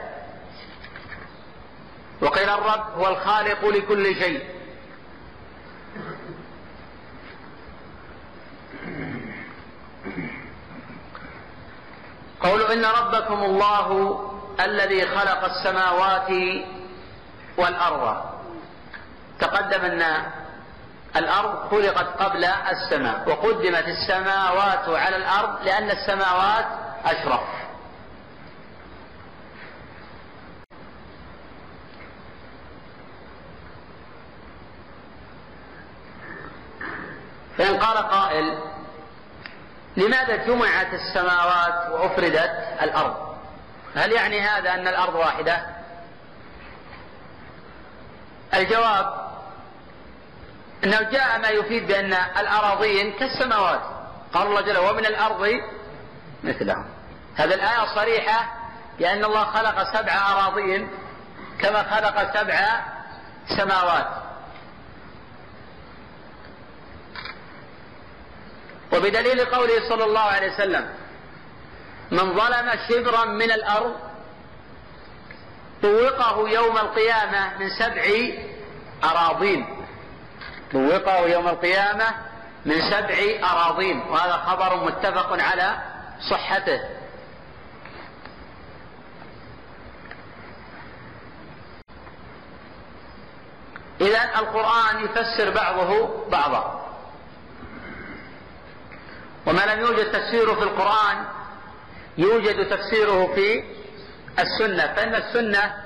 وقيل الرب هو الخالق لكل شيء. قول إن ربكم الله الذي خلق السماوات والأرض. تقدم أن الأرض خلقت قبل السماء وقدمت السماوات على الأرض لأن السماوات أشرف فإن قال قائل لماذا جمعت السماوات وأفردت الأرض؟ هل يعني هذا أن الأرض واحدة؟ الجواب أنه جاء ما يفيد بأن الأراضين كالسماوات. قال الله جل ومن الأرض مثلهم. هذا الآية صريحة بأن الله خلق سبع أراضين كما خلق سبع سماوات. وبدليل قوله صلى الله عليه وسلم من ظلم شبرا من الأرض طوقه يوم القيامة من سبع أراضين. طوقه يوم القيامة من سبع أراضين وهذا خبر متفق على صحته. إذا القرآن يفسر بعضه بعضا. وما لم يوجد تفسيره في القرآن يوجد تفسيره في السنة فإن السنة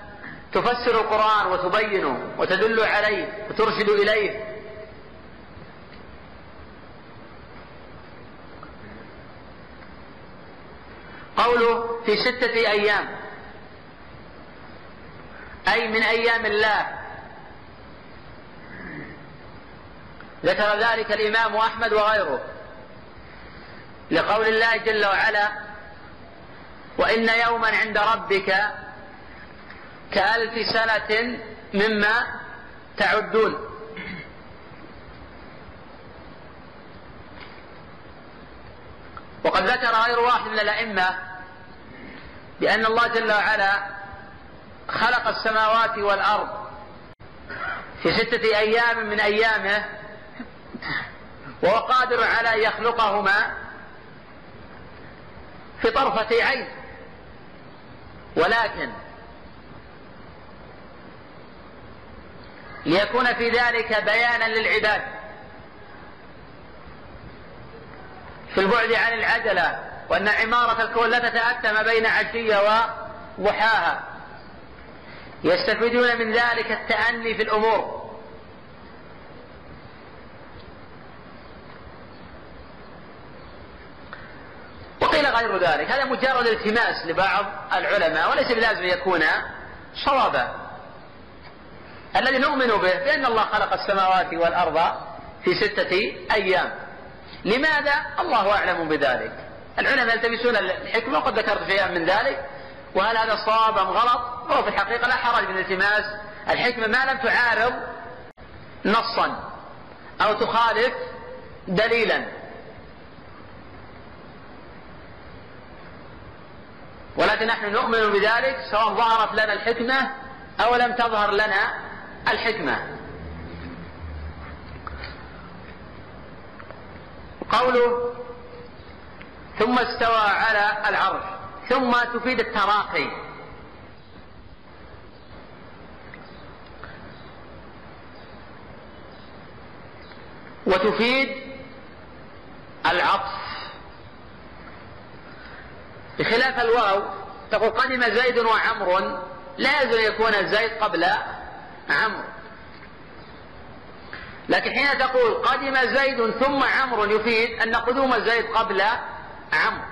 تفسر القرآن وتبينه وتدل عليه وترشد إليه. قوله في ستة أيام. أي من أيام الله. ذكر ذلك الإمام أحمد وغيره. لقول الله جل وعلا وإن يوما عند ربك كألف سنة مما تعدون. وقد ذكر غير واحد من الأئمة بأن الله جل وعلا خلق السماوات والأرض في ستة أيام من أيامه وهو قادر على أن يخلقهما في طرفة عين. ولكن ليكون في ذلك بيانا للعباد. في البعد عن العجلة وأن عمارة الكون لا تتأتى ما بين عشية وضحاها. يستفيدون من ذلك التأني في الأمور. وقيل غير ذلك. هذا مجرد التماس لبعض العلماء وليس بلازم يكون صوابا الذي نؤمن به بأن الله خلق السماوات والأرض في ستة أيام. لماذا؟ الله أعلم بذلك. العلماء يلتمسون الحكمة وقد ذكرت شيئا من ذلك. وهل هذا صواب أم غلط؟ هو في الحقيقة لا حرج من التماس. الحكمة ما لم تعارض نصا أو تخالف دليلا. ولكن نحن نؤمن بذلك سواء ظهرت لنا الحكمة أو لم تظهر لنا الحكمة. قوله ثم استوى على العرش ثم تفيد التراخي وتفيد العطف. بخلاف الواو تقول قدم زيد وعمر لا يزال يكون زيد قبل عمرو. لكن حين تقول قدم زيد ثم عمرو يفيد أن قدوم زيد قبل عمرو.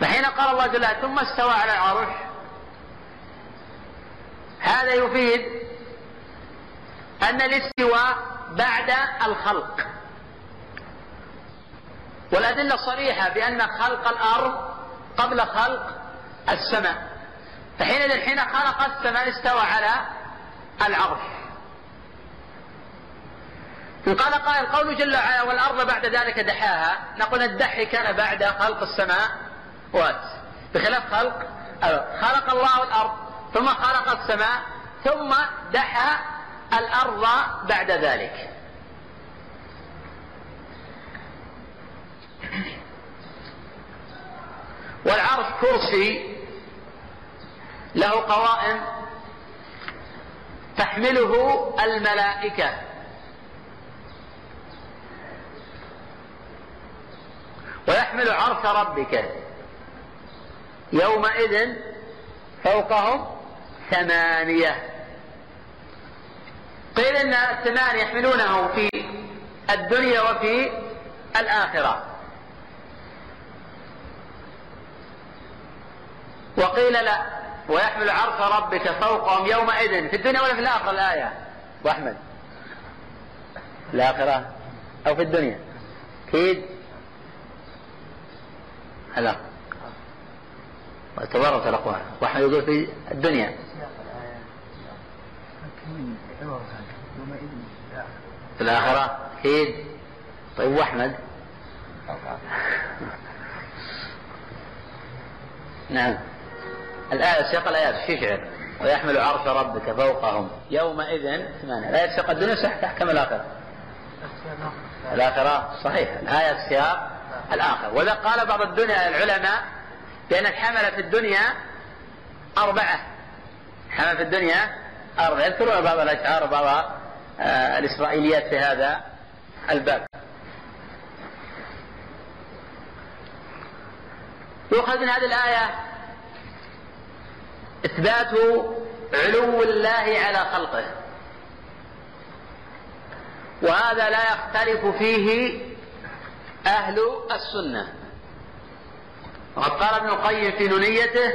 فحين قال الله جل ثم استوى على العرش. هذا يفيد أن الاستواء بعد الخلق. والأدلة صريحة بأن خلق الأرض قبل خلق السماء. فحينئذ حين خلق السماء استوى على العرش. إن قال قائل قول جل وعلا والأرض بعد ذلك دحاها نقول الدح كان بعد خلق السماء وات. بخلاف خلق خلق الله الأرض ثم خلق السماء ثم دحى الأرض بعد ذلك. والعرش كرسي له قوائم تحمله الملائكة. ويحمل عرش ربك. يومئذ فوقهم ثمانية. قيل إن الثمانية يحملونه في الدنيا وفي الآخرة. وقيل لا ويحمل عرش ربك فوقهم يومئذ في الدنيا ولا في الآخرة؟ الآية أبو أحمد الآخرة أو في الدنيا؟ أكيد. هلا. تبارك الأقوال. وأحمد يقول في الدنيا. في الآخرة؟ أكيد. طيب وأحمد؟ نعم. الآية سياق الآيات شعر ويحمل عرش ربك فوقهم. يومئذ ثمانية الآية سياق الدنيا صح تحكم الآخرة. الآخرة؟ صحيح. الآية سياق الآخر. وإذا قال بعض الدنيا العلماء بأن الحمل في الدنيا أربعة. حمل في الدنيا أربعة. يذكرون بعض الأشعار وبعض آه الإسرائيليات في هذا الباب. يؤخذ من هذه الآية إثبات علو الله على خلقه. وهذا لا يختلف فيه أهل السنة. وقد قال ابن القيم في نونيته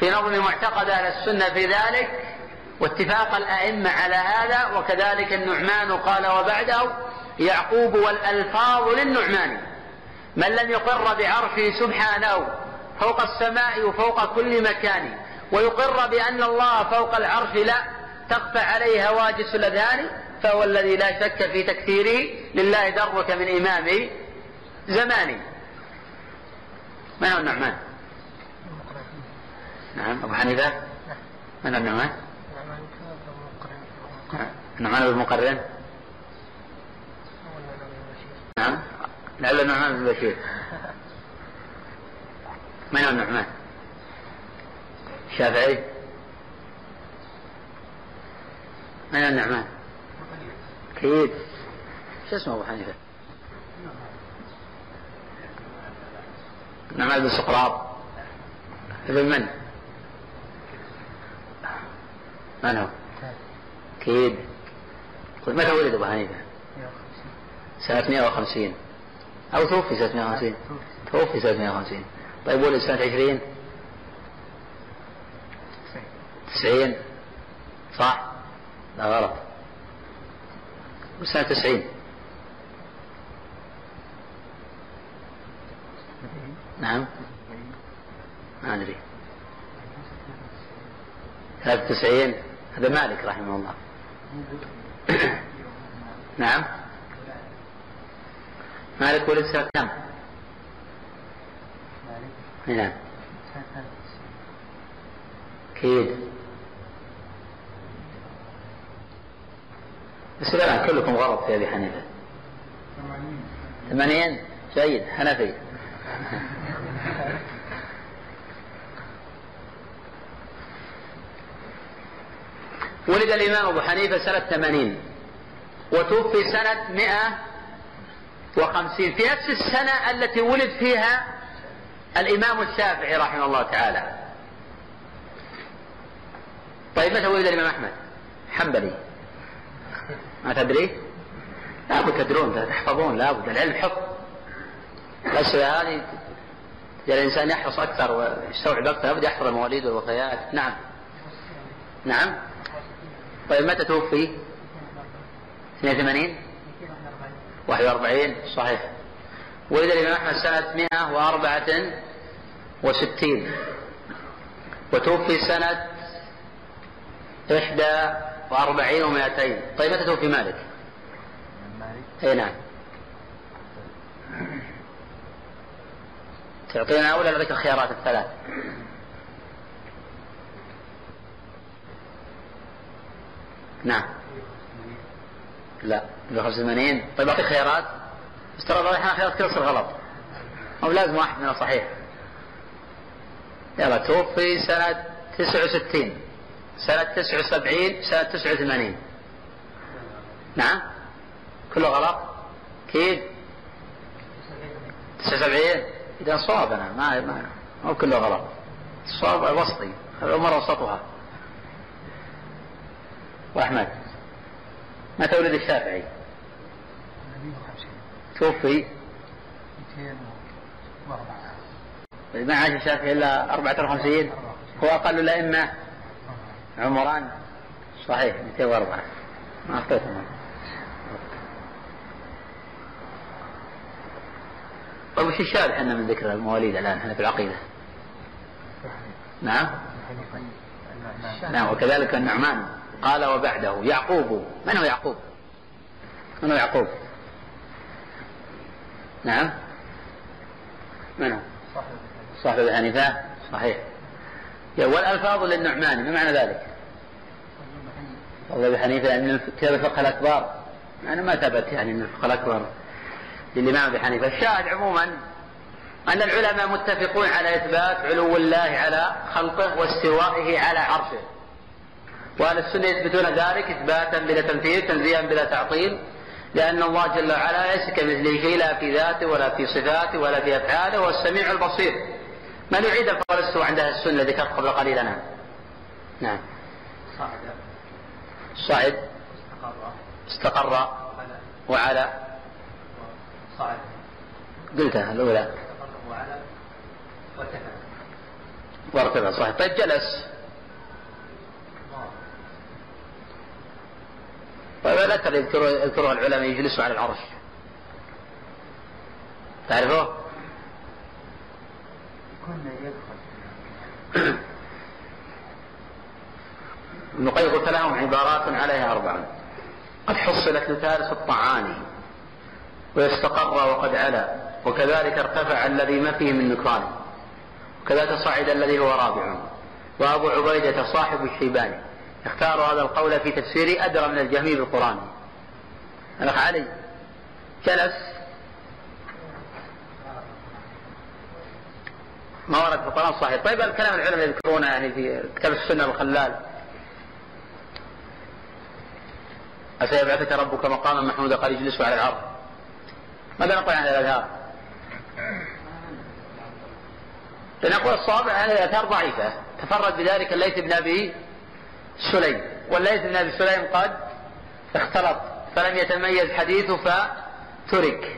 في نظم معتقد أهل السنة في ذلك واتفاق الأئمة على هذا وكذلك النعمان قال وبعده يعقوب والألفاظ للنعمان. من لم يقر بعرشه سبحانه فوق السماء وفوق كل مكان. ويقر بأن الله فوق العرش لا تخفى عليه هواجس الأذهان فهو الذي لا شك في تكثيره لله درك من إمام زماني. من هو النعمان؟ نعم أبو حنيفة. من هو النعمان؟ النعمان بن مقرن نعم لعل النعمان بن بشير من هو النعمان؟ الشافعي من هو النعمان؟ أكيد شو اسمه أبو حنيفة؟ نعمان بن سقراط ابن من؟ من هو؟ أكيد طيب متى ولد أبو حنيفة؟ سنة 150 أو توفي سنة 150 توفي سنة 150 طيب ولد سنة 20 90 صح؟ لا غلط. سنة 90 نعم. ما أدري. 93 هذا مالك رحمه الله. *coughs* نعم. مالك ولد سنة كم؟ نعم. أكيد. بس كلكم غلط في أبي حنيفة. ثمانين؟ جيد حنفي. ولد الإمام أبو حنيفة سنة ثمانين وتوفي سنة مئة وخمسين. في نفس السنة التي ولد فيها الإمام الشافعي رحمه الله تعالى. طيب متى ولد الإمام أحمد؟ حنبلي. ما تدري؟ لابد تدرون تحفظون لابد العلم حفظ الأسئلة هذه الإنسان يحرص أكثر ويستوعب أكثر لابد يحفظ المواليد والوفيات نعم. نعم. طيب متى توفي؟ 82 41 صحيح. ولد الإمام أحمد سنة 164 وتوفي سنة 41 و200 طيب متى توفي مالك؟ اي نعم. تعطينا ولا لك الخيارات الثلاث؟ نعم. لا 185 طيب أعطيك خيارات؟ بس ترى الاحيان خيارات كلها تصير غلط. أو لازم واحد منها صحيح. يلا توفي سنة 69 سنة 79 سنة 89 نعم؟ كله غلط؟ أكيد 79 إذا صواب أنا ما ما مو كله غلط. الصواب وسطي الامر وسطها. وأحمد متى ولد الشافعي؟ توفي. 204 ما عاش الشافعي إلا 54 هو أقل الأئمة. عمران. صحيح 204 ما اخطيت طيب وش الشاذ إحنا من ذكر المواليد الآن؟ إحنا في العقيدة؟ نعم. نعم وكذلك النعمان. قال وبعده يعقوب. من هو يعقوب؟ من هو يعقوب؟ نعم. من هو؟ صاحب ابي حنيفه صحيح والألفاظ للنعمان ما معنى ذلك؟ والله ابي حنيفه يعني كتاب الفقه الأكبر؟ يعني ما ثبت يعني من الفقه الأكبر للإمام أبي حنيفة. الشاهد عموما أن العلماء متفقون على إثبات علو الله على خلقه واستوائه على عرشه وأهل السنة يثبتون ذلك إثباتا بلا تمثيل تنزيها بلا تعطيل لأن الله جل وعلا ليس كمثله شيء لا في ذاته ولا في صفاته ولا في أفعاله هو السميع البصير. من يعيد القول الاستواء عند أهل السنة ذكرت قبل قليل أنا نعم. صعد صعد استقر. استقر. وعلى. صعد قلتها استقر. وعلى. وارتفع. وارتفع. صحيح. طيب جلس. طيب الاثر يذكره العلماء يجلسوا على العرش. يدخل. ابن القيم قلت لهم عبارات عليها أربعة. قد حصلت لثالث الطعان ويستقر وقد علا وكذلك ارتفع الذي ما فيه من نكران وكذلك صعد الذي هو رابع. وأبو عبيدة صاحب الشيباني. اختار هذا القول في تفسيري أدرى من الجهمي بالقرآن. الأخ علي جلس. ما ورد في القرآن صحيح طيب الكلام العلماء يذكرونه يعني في كتاب السنة الخلال. أسيبعثك ربك مقاما محمودا قال اجلسوا على العرض ماذا نقول عن الأذهار؟ لنقول الصواب أن الآثار ضعيفة تفرد بذلك الليث بن أبي سليم. والليث بن أبي سليم قد اختلط فلم يتميز حديثه فترك.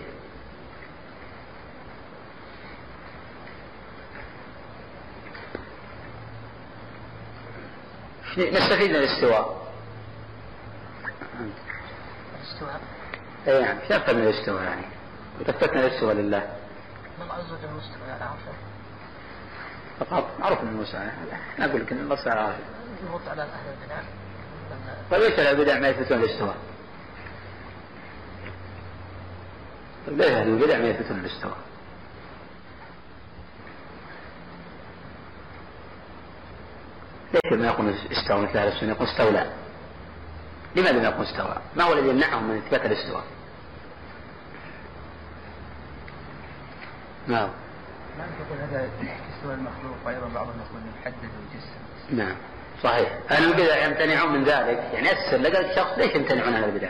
نستفيد من الاستواء. الاستواء؟ اي نعم إيش نفهم من الاستواء يعني؟ وتفتنا الاستواء لله. الله عز وجل مستوى على عرشه فقط معروف ان موسى أنا أقول لك إن الله عارف يرد على أهل البدع طيب البدع ما يثبتون الاستواء؟ طيب ليش أهل البدع ما يثبتون الاستواء؟ ليش ما يقول استوى مثل أهل السنة يقول استولى؟ لماذا ما يقول استوى؟ ما هو الذي يمنعهم من إثبات الاستواء؟ نعم ما تقول هذا استوى المخلوق وأيضا بعضهم يقول يحدد الجسم نعم صحيح. أهل البدع يمتنعون من ذلك. يعني أسر لقى الشخص ليش يمتنعون عن البدع؟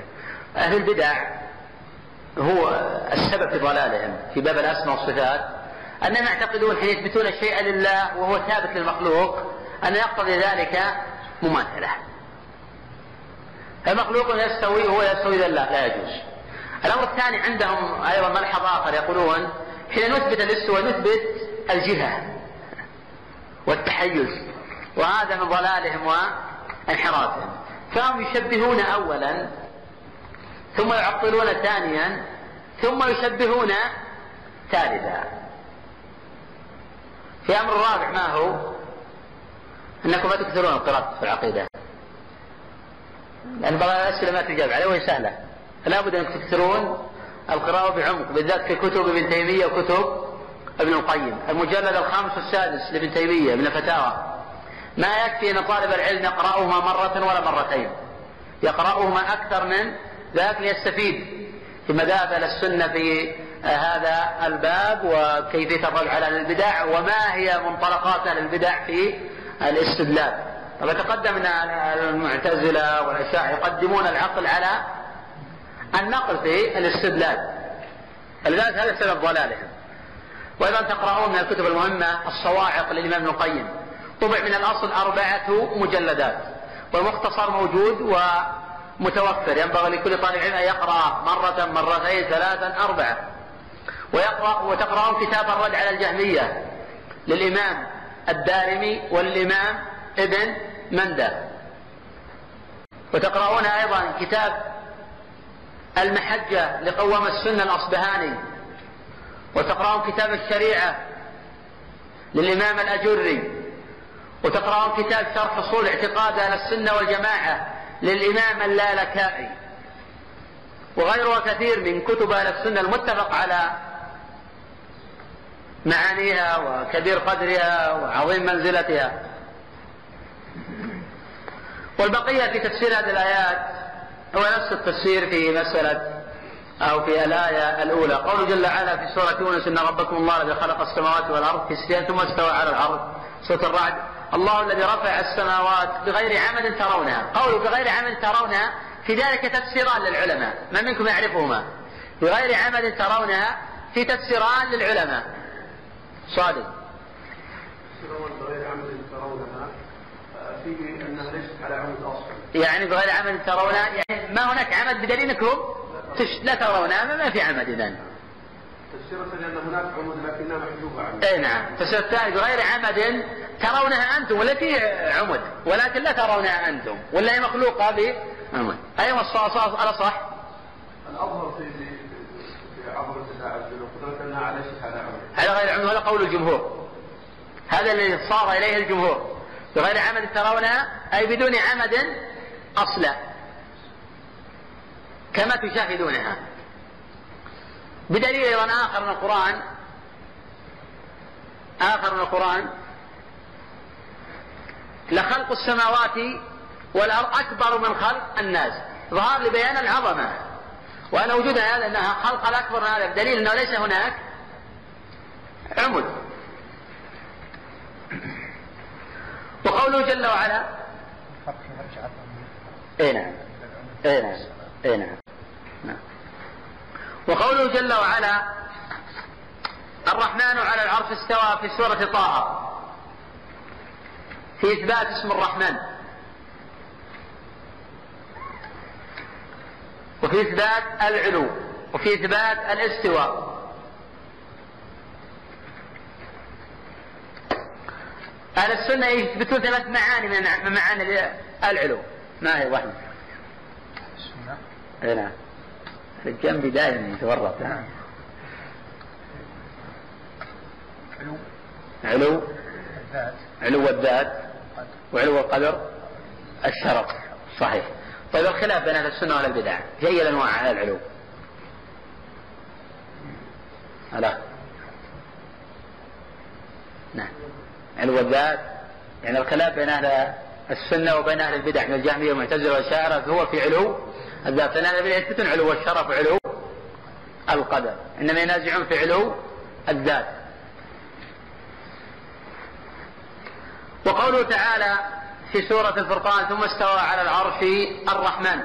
أهل البدع هو السبب في ضلالهم في باب الأسماء والصفات. أنهم يعتقدون حين يثبتون الشيء لله وهو ثابت للمخلوق أن يقتضي ذلك مماثلة. المخلوق يستوي وهو يستوي لله لا يجوز. الأمر الثاني عندهم أيضا ملحظ آخر يقولون حين نثبت الاستواء نثبت الجهة والتحيز. وهذا من ضلالهم وانحرافهم. فهم يشبهون اولا ثم يعطلون ثانيا ثم يشبهون ثالثا. في أمر الرابع ما هو؟ أنكم لا تكثرون القراءة في العقيدة. لأن بعض الأسئلة ما تجاب عليها وهي سهلة. فلا بد أنكم تكثرون القراءة بعمق بالذات في كتب ابن تيمية وكتب ابن القيم. المجلد الخامس والسادس لابن تيمية من الفتاوى. ما يكفي إن طالب العلم يقرأهما مرة ولا مرتين. يقرأهما أكثر من ذلك ليستفيد في مذاهب السنة في هذا الباب وكيفية الرد على البدع وما هي منطلقات البدع في الاستدلال. طبعا تقدم إن المعتزلة والأشاعرة يقدمون العقل على النقل في الاستدلال. فلذلك هذا سبب ضلالهم. وأيضا تقرؤون من الكتب المهمة الصواعق للإمام ابن القيم. طبع من الأصل أربعة مجلدات والمختصر موجود ومتوفر. ينبغي لكل طالب علم أن يقرأ مرة مرتين ثلاثا أربعة. ويقرأ وتقرأون كتاب الرد على الجهمية للإمام الدارمي والإمام ابن مندى. وتقرؤون أيضا كتاب المحجة لقوام السنة الأصبهاني. وتقرأون كتاب الشريعة للإمام الأجري. وتقرأون كتاب شرح أصول اعتقاد أهل السنة والجماعة للإمام اللالكائي. وغيرها كثير من كتب أهل السنة المتفق على معانيها وكبير قدرها وعظيم منزلتها. والبقية في تفسير هذه الآيات هو نفس التفسير في مسألة أو في الآية الأولى. قوله جل وعلا في سورة يونس إن ربكم الله الذي خلق السماوات والأرض في ثم استوى على الأرض سورة الرعد. الله الذي رفع السماوات بغير عمد ترونها. قوله بغير عمد ترونها في ذلك تفسيران للعلماء. من منكم يعرفهما؟ بغير عمد ترونها في تفسيران للعلماء. صادق. بغير عمد ترونها فيه أنها ليست على عمد أصلا. يعني بغير عمد ترونها يعني ما هناك عمد بدليل انكم تش- لا ترونها ما في عمد اذا تفسيرة لأن هناك عمود لكنها محجوبة عنه. إي نعم. التفسير الثاني بغير عمد ترونها أنتم ولا في عمد؟ ولكن لا ترونها أنتم ولا هي مخلوقة بعمد أيوه الصح. الاصح الاظهر في في في عظمه الله عز وجل على ليست على عمد. هذا غير عمد هذا قول الجمهور. هذا الذي صار إليه الجمهور. بغير عمد ترونها أي بدون عمد أصلا. كما تشاهدونها. بدليل أيضا آخر من القرآن. آخر من القرآن. لخلق السماوات والأرض أكبر من خلق الناس. ظهر لبيان العظمة. وأن وجود هذا أنها خلق الأكبر من هذا. بدليل أنه ليس هناك عمد وقوله جل وعلا اي نعم. اي نعم. اي نعم. نعم. وقوله جل وعلا الرحمن على العرش استوى في سورة طه. في إثبات اسم الرحمن. وفي إثبات العلو وفي إثبات الاستواء. أهل السنة يثبتون ثلاث معاني من معاني العلو. ما هي واحدة؟ السنة اي نعم. الجنبي دائما يتورط. نعم. علو. علو الذات. علو الذات وعلو القدر الشرف. صحيح. طيب الخلاف بين أهل السنة وأهل البدع في اي الانواع على العلو؟ لا نعم. علو الذات يعني الخلاف بين أهل السنة وبين أهل البدع من الجهمية والمعتزلة والشاعرة هو في علو الذات. لأن أهل البدع علو الشرف وعلو القدر إنما ينازعون في علو الذات. وقوله تعالى في سورة الفرقان ثم استوى على العرش الرحمن.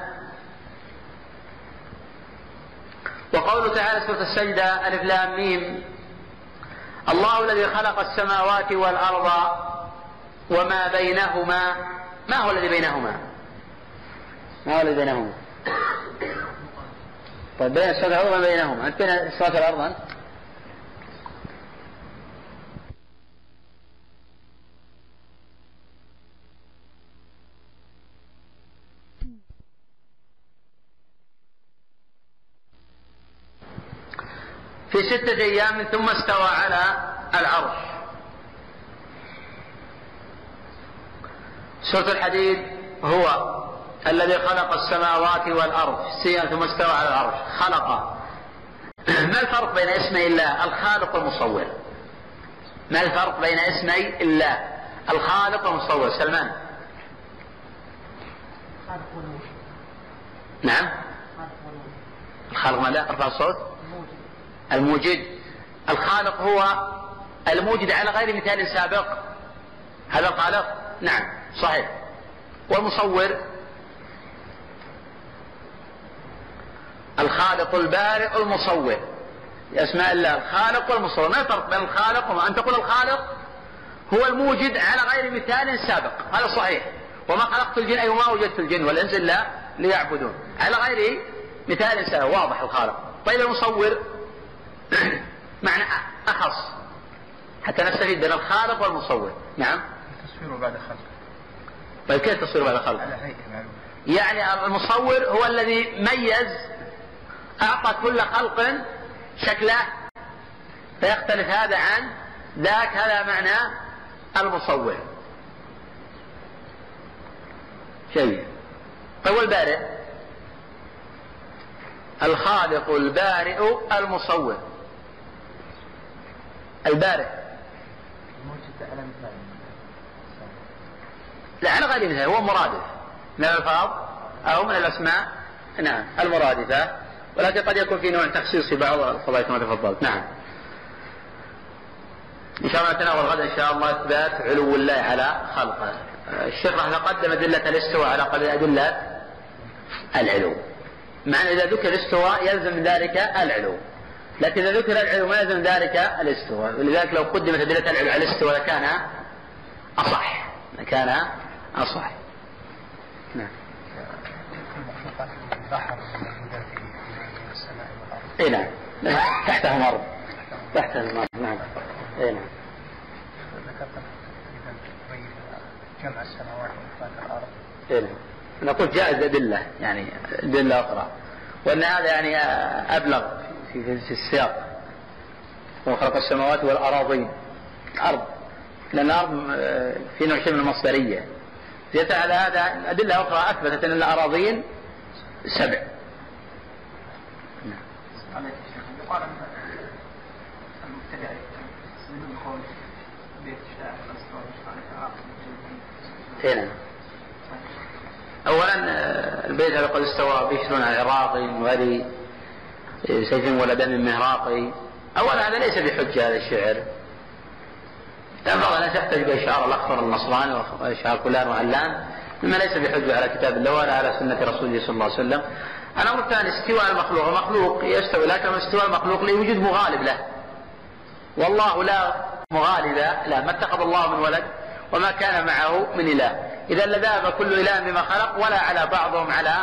وقوله تعالى سورة السجدة ألف لام ميم الله الذي خلق السماوات والأرض وما بينهما. ما هو الذي بينهما؟ ما هو الذي بينهما؟ طيب بين السماوات وما بينهما؟ أنت بين السماوات والأرض أنت؟ في ستة أيام ثم استوى على العرش. سورة الحديد هو الذي خلق السماوات والأرض. في ثم استوى على العرش. خلق. *clears throat* ما الفرق بين اسمي الله؟ الخالق والمصور. ما الفرق بين اسمي الله؟ الخالق والمصور. سلمان. نعم. الخالق ما لا؟ ارفع الصوت. الموجد. الخالق هو الموجد على غير مثال سابق. هذا الخالق؟ نعم صحيح. والمصور؟ الخالق البارئ المصور. بأسماء الله الخالق والمصور. ما الفرق بين الخالق وما أن تقول الخالق هو الموجد على غير مثال سابق. هذا صحيح. وما خلقت الجن أي وما وجدت الجن والإنس إلا ليعبدون. على غير مثال سابق. واضح الخالق. طيب المصور؟ *coughs* معنى أخص. حتى نستفيد بين الخالق والمصور. نعم. التصوير بعد خلق طيب كيف التصوير بعد خلق يعني المصور هو الذي ميز أعطى كل خلق شكله فيختلف هذا عن ذاك هذا معنى المصور. شيء طيب والبارئ؟ الخالق البارئ المصور. البارئ لا على غير مثال هو مرادف. من الألفاظ؟ أو من الأسماء؟ نعم المرادفة. ولكن قد يكون في نوع تخصيص في بعض القضايا كما تفضلت. نعم. إن شاء الله نتناول غدا إن شاء الله إثبات علو الله على خلقه. الشيخ راح يقدم أدلة الاستواء على قدر أدلة العلو. معنى إذا ذكر الاستواء يلزم من ذلك العلو. لكن إذا ذكر العلو ما يلزم ذلك الاستواء ولذلك لو قدمت أدلة العلو على الاستواء لكان أصح لكان أصح. نعم. اي نعم. تحتهم ارض تحتهم ارض نعم. اي نعم. جمع السماوات وإثبات الأرض اي نعم. نقول جائز أدلة يعني أدلة أخرى. وأن هذا يعني أبلغ. في, السياق وخلق السماوات والأراضين أرض لأن الأرض في نوع شيء من المصدرية. زيادة على هذا أدلة أخرى أثبتت أن الأراضين سبع. شيخ. يقال المبتدع من قول بيت عارف هنا أولا آه، البيت هذا قد استوى بشر على العراقي وهذه سيف ولا دم مهراقي. أولا هذا ليس بحجة هذا الشعر. لأن بعض الناس يحتج بأشعار الأخضر النصراني وأشعار فلان وعلان مما ليس بحجة على كتاب الله ولا على سنة رسوله صلى الله عليه وسلم. الأمر الثاني استواء المخلوق. المخلوق يستوي لكن استواء المخلوق لوجود مغالب له. والله لا مغالب له ما اتخذ الله من ولد وما كان معه من إله. إذا لذهب كل إله بما خلق ولا على بعضهم على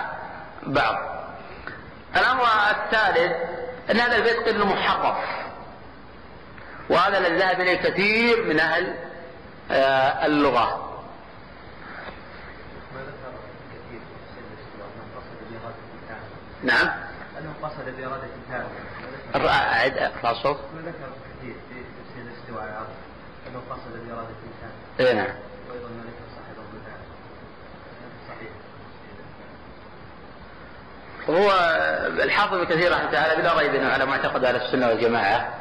بعض. الأمر الثالث أن هذا البيت قبل محرف وهذا الذي ذهب إليه كثير من أهل آه، اللغة. نعم. أنه قصد بإرادة الر- أعد الصوت. ما ذكر كثير في تفسير الاستواء على العرش أنه قصد بإرادة التام إيه نعم وأيضا ما ذكر صاحب الضدان صحيح هو الحافظ ابن كثير رحمه الله تعالى بلا ريب إنه على معتقد أهل السنة والجماعة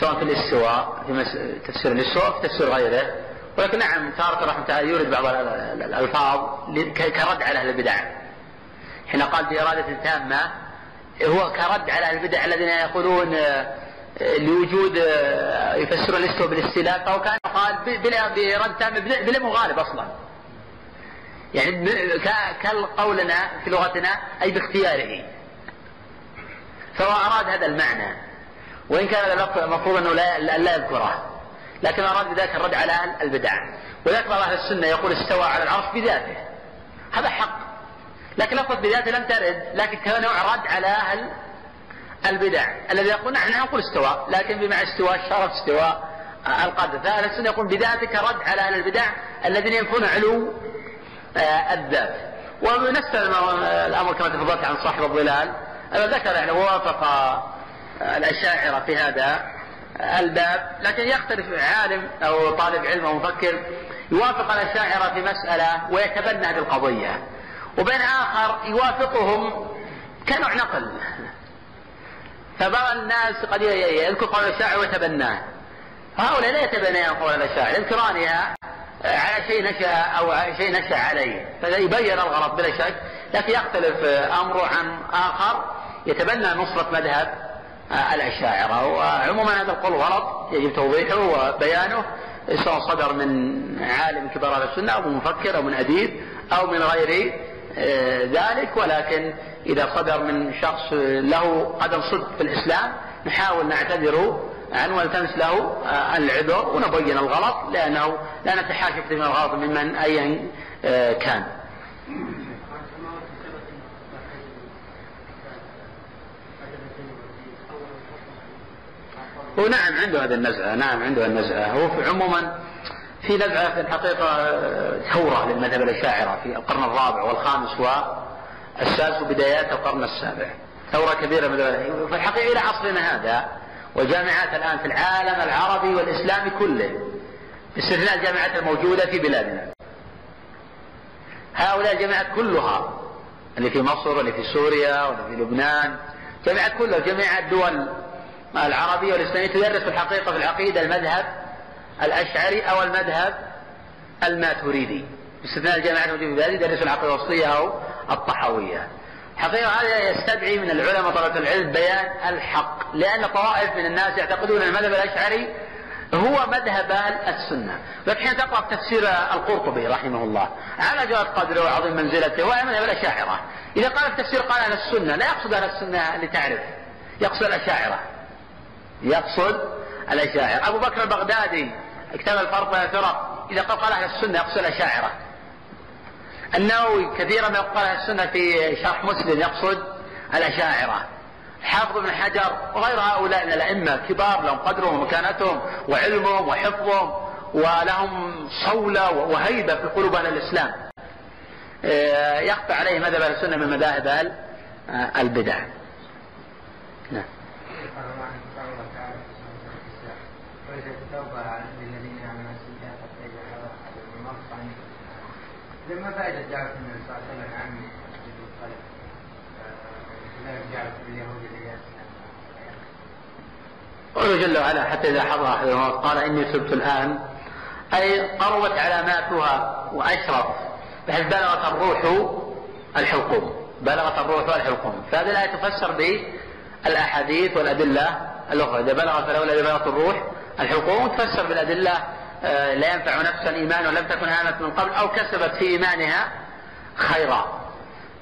سواء في الاستواء في. تفسير الاستواء في تفسير غيره ولكن نعم تارة رحمه الله يورد بعض ال- ال- الألفاظ كرد على أهل البدع حين قال بإرادة تامة هو كرد على أهل البدع الذين يقولون آه، لوجود آه، يفسرون الاستواء بالاستيلاء فهو كان قال بلا بإرادة تامة بلا مغالب أصلا يعني كقولنا في لغتنا أي باختياره. فهو أراد هذا المعنى. وإن كان اللفظ المفروض أنه لا, لا, يذكره. لكن أراد بذلك الرد على البدع. وذلك بعض أهل السنة يقول استوى على العرش بذاته. هذا حق. لكن لفظ بذاته لم ترد. لكن كنوع رد على أهل البدع. الذي يقول نحن نقول استوى. لكن بمعنى استواء الشرف استواء القدر. فأهل السنة يقول بذاته كرد على أهل البدع الذين ينفون علو الذات ونفس الأمر كما تفضلت عن صاحب الظلال. أنا ذكر يعني وافق الأشاعرة في هذا الباب لكن يختلف عالم أو طالب علم أو مفكر يوافق الأشاعرة في مسألة ويتبنى هذه القضية وبين آخر يوافقهم كنوع نقل. فبعض الناس قد يذكر قول الشاعر ويتبناه. هؤلاء لا يتبنيان قول الشاعر يذكرانها على شيء نشأ أو شيء نشأ عليه. فإذا يبين الغلط بلا شك لكن يختلف أمره عن آخر. يتبنى نصرة مذهب الأشاعرة. وعموما هذا القول غلط يجب توضيحه وبيانه. سواء صدر من عالم كبار أهل السنة أو من مفكر أو من أديب أو من غير آه، ذلك. ولكن إذا صدر من شخص له قدم صدق في الإسلام نحاول نعتذر عنه ونلتمس له آه، العذر ونبين الغلط لأنه لا نتحاشى كثير من الغلط ممن أيا آه، كان. هو نعم عنده هذه النزعة نعم عنده النزعة. هو في عموما في نزعة في الحقيقة آه، ثورة للمذهب الأشاعرة في القرن الرابع والخامس والسادس وبدايات القرن السابع. ثورة كبيرة. في الحقيقة إلى عصرنا هذا. والجامعات الآن في العالم العربي والإسلامي كله. باستثناء الجامعات الموجودة في بلادنا. هؤلاء الجامعات كلها اللي في مصر واللي في سوريا واللي في لبنان جامعات كلها جميع الدول العربية والإسلامية تدرس في الحقيقة في العقيدة المذهب الأشعري أو المذهب الماتريدي باستثناء الجامعات الموجودة في بلادي يدرسوا العقيدة الوسطية أو الطحوية حقيقة هذا يستدعي من العلماء طلبة العلم بيان الحق لأن طوائف من الناس يعتقدون أن المذهب الأشعري هو مذهب السنة. لكن حين تقرأ تفسير القرطبي رحمه الله على جواز قدره وعظيم منزلته هو مذهب الأشاعرة. إذا قال التفسير قال أهل السنة لا يقصد أهل السنة اللي تعرف يقصد الأشاعرة. يقصد الأشاعرة. أبو بكر البغدادي كتاب الفرق بين الفرق إذا قال أهل السنة يقصد الأشاعرة. النووي كثيرا ما يقال السنة في شرح مسلم يقصد الأشاعرة. حافظ بن حجر وغير هؤلاء من الأئمة كبار لهم قدرهم ومكانتهم وعلمهم وحفظهم ولهم صولة وهيبة في قلوب أهل الإسلام. آه، يخفى عليه مذهب أهل السنة من مذاهب أهل البدع. نعم. لما فائدة دعوة النبي صلى الله عليه وسلم عن لا جعلت اليهود الإياس قوله جل وعلا حتى إذا حضر أحدهم قال إني تبت الآن. أي قربت علاماتها وأشرف بحيث بلغت الروح الحلقوم. بلغت الروح الحلقوم. فهذه الآية تفسر بالأحاديث والأدلة الأخرى. إذا بلغت إذا بلغت الروح الحلقوم تفسر بالأدلة لا ينفع نفسا إيمان ولم تكن آمنت من قبل أو كسبت في إيمانها خيرا.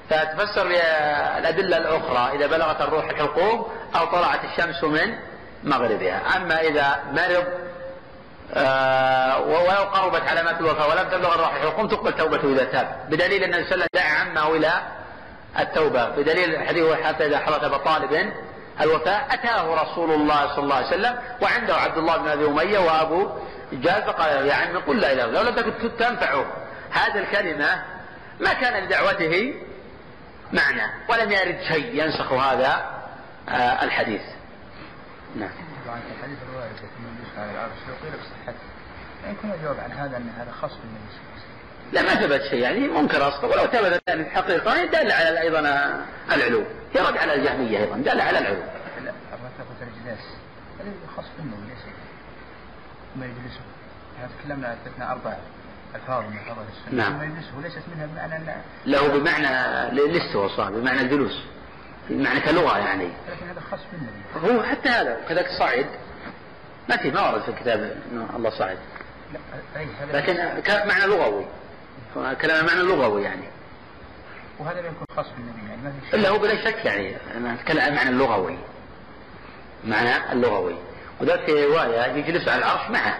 فتفسر بالأدلة الأخرى إذا بلغت الروح الحلقوم أو طلعت الشمس من مغربها. أما إذا مرض آه ولو قربت علامات الوفاة ولم تبلغ الروح الحلقوم تقبل توبته إذا تاب. بدليل أن النبي دعا عمه إلى التوبة. بدليل الحديث حتى إذا حضرت أبا طالب الوفاة أتاه رسول الله صلى الله عليه وسلم وعنده عبد الله بن أبي أمية وأبو جاز فقال يا عمي قل لا إله إلا الله لو لم تكن تنفعه هذه الكلمة ما كان لدعوته معنى ولم يرد شيء ينسخ هذا آه الحديث. نعم. طبعا الحديث الوارد في العرش قيل بصحته يعني يكون الجواب عن هذا أن هذا خاص بالنبي صلى الله عليه وسلم. لا ما ثبت شيء يعني منكر أصلا ولو ثبت ذلك حقيقه دل على أيضا العلو. يرد على الجهمية أيضا دل على العلو. لا الرتبة الجلاس هذا خاص بالنبي ليس ما يجلسه إحنا تكلمنا عن أربع ألفاظ من الفاظ السنة. نعم. ما يجلسه ليست منها بمعنى ان له بمعنى الاستواء صار بمعنى الجلوس. بمعنى كلغة يعني. لكن هذا خاص بالنبي هو حتى هذا كذلك صعد ما في ما ورد في الكتاب إنه الله صعد لا لكن معنى لغوي. كلام معنى لغوي يعني. وهذا لا يكون خاص بالنبي يعني ما في إلا هو بلا شك يعني. أنا أتكلم عن المعنى اللغوي معنى اللغوي. وذلك في رواية يجلس على العرش معه.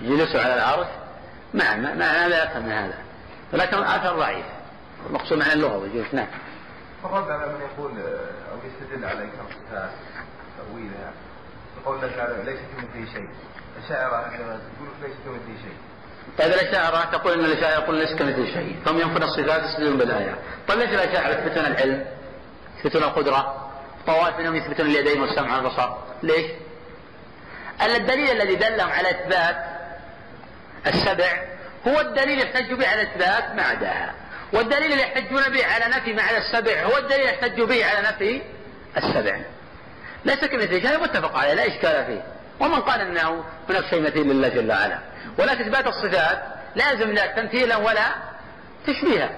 يجلس على العرش معه. ما ما لا يفهم من هذا. ولكن الاثر ضعيف المقصود معنى اللغوي يجلس نعم. الرد على من يقول أو يستدل على انكار الصفات تاويلها يقول لك هذا ليس كمثله شيء. الشاعر عندما تقول ليس كمثله شيء. طيب الأشاعرة تقول أن الأشاعرة يقول ليس كمثل شيء. فهم ينفون الصفات يستدلون بالآية. طيب ليش الأشاعرة يثبتون العلم؟ يثبتون القدرة؟ طوائف منهم يثبتون اليدين والسمع والبصر. ليش؟ الدليل الذي دلهم على إثبات السبع هو الدليل يحتج به على إثبات ما عداها. والدليل اللي يحتجون به على نفي ما عدا السبع هو الدليل يحتج به على نفي السبع. ليس كمثل شيء متفق عليه لا إشكال فيه. ومن قال أنه هناك شيء مثيل لله جل وعلا. ولكن إثبات الصفات لازم لا تمثيلا ولا تشبيها.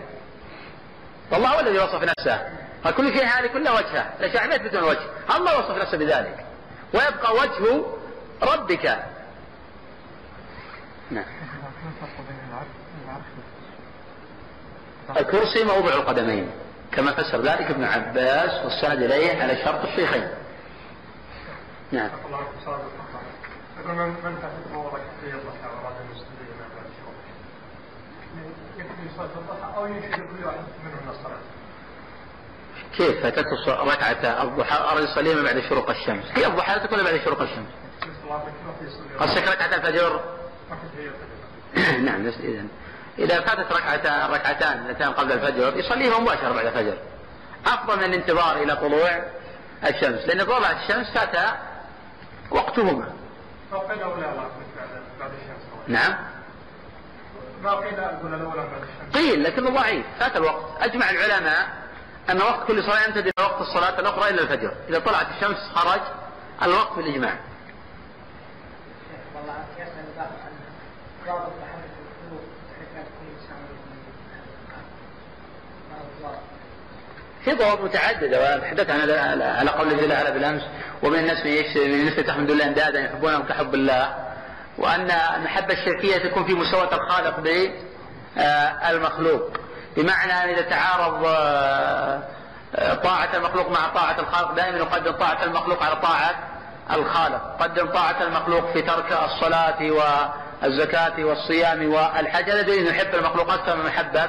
والله هو الذي وصف نفسه. فكل شيء هذه كله وجهة الأشياء ما يثبتون الوجه الله وصف نفسه بذلك. ويبقى وجه ربك. نعم. الكرسي موضع القدمين كما فسر ذلك ابن عباس والسند إليه على شرط الشيخين. نعم. من من تحت كيف فاتته ركعة الضحى أراد يصليها بعد شروق الشمس؟ هي الضحى لا تكون بعد شروق الشمس. قصدك ركعة الفجر؟ نعم إذا إذا فاتت ركعتان ركعتان اللتان قبل الفجر يصليهما مباشرة بعد الفجر. أفضل من الانتظار إلى طلوع الشمس لأن طلوع الشمس فات وقتهما. ما قيل بعد الشمس؟ نعم. ما قيل الأولى بعد الشمس؟ قيل لكنه ضعيف. فات الوقت. أجمع العلماء أن وقت كل صلاة يمتد إلى وقت الصلاة الأخرى إلى الفجر. إذا طلعت الشمس خرج الوقت بالإجماع في ضوابط متعددة وتحدثت عن على قول جل وعلا بالأمس ومن الناس من يشتري من الناس تحمد الله أندادا يحبونهم كحب الله وأن المحبة الشركية تكون في مساواة الخالق بالمخلوق بمعنى أن إذا تعارض آه، آه، طاعة المخلوق مع طاعة الخالق دائما يقدم طاعة المخلوق على طاعة الخالق. قدم طاعة المخلوق في ترك الصلاة والزكاة والصيام والحج. هذا دليل يحب المخلوق أكثر من محبة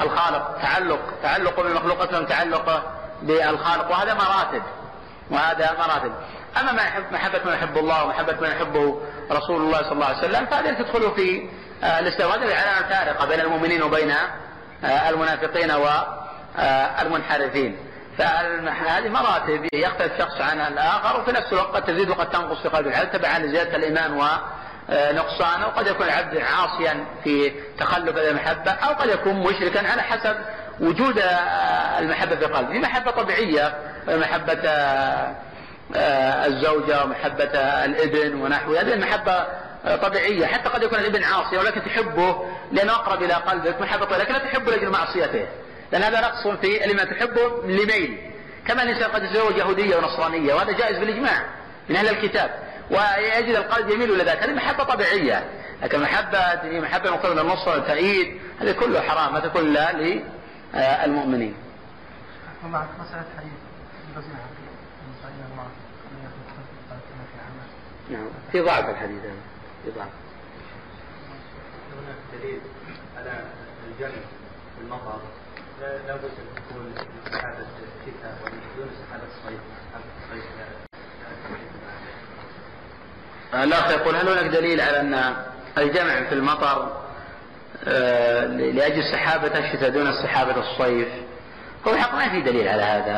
الخالق. تعلق تعلق بالمخلوق أكثر من تعلق بالخالق. وهذا مراتب وهذا مراتب. أما ما يحب محبة من يحب الله ومحبة من يحبه رسول الله صلى الله عليه وسلم فهذه تدخل في آه، الإسلام وهذه العلامة فارقة بين المؤمنين وبين المنافقين والمنحرفين. فهذه مراتب يختلف شخص عن الآخر وفي نفس الوقت قد تزيد وقد تنقص في قلب العبد تبعا لزيادة الإيمان آه، نقصان أو قد يكون العبد عاصيا في تخلف هذه المحبة أو قد يكون مشركا على حسب وجود المحبة في قلبه. محبة آه، آه، الزوجة ومحبة الابن ونحوه. هذه المحبة طبيعية حتى قد يكون الابن عاصي ولكن تحبه لأنه أقرب إلى قلبك محبة طبيعية لكن لا تحبه لأجل معصيته. لأن هذا نقص في لما تحبه لميل. كما الإنسان قد يتزوج يهودية ونصرانية وهذا جائز بالإجماع من أهل الكتاب. ويجد القلب يميل إلى ذلك. هذه محبة طبيعية. لكن محبة محبة مقتضى من النصر والتأييد كله حرام هذا كله للمؤمنين ومع مسألة حديث البزنة حقيقة الله كما في عمل نعم. في ضعف الحديث هذا. ضعف هناك دليل على الجمع في المطر لا بد أن تكون سحابه الشتاء دون سحابه الصيف سحابه الصيف لا- الأخ يقول هل هناك دليل على أن الجمع في المطر آه، لأجل سحابة الشتاء دون سحابة الصيف هو الحق ما في دليل على هذا.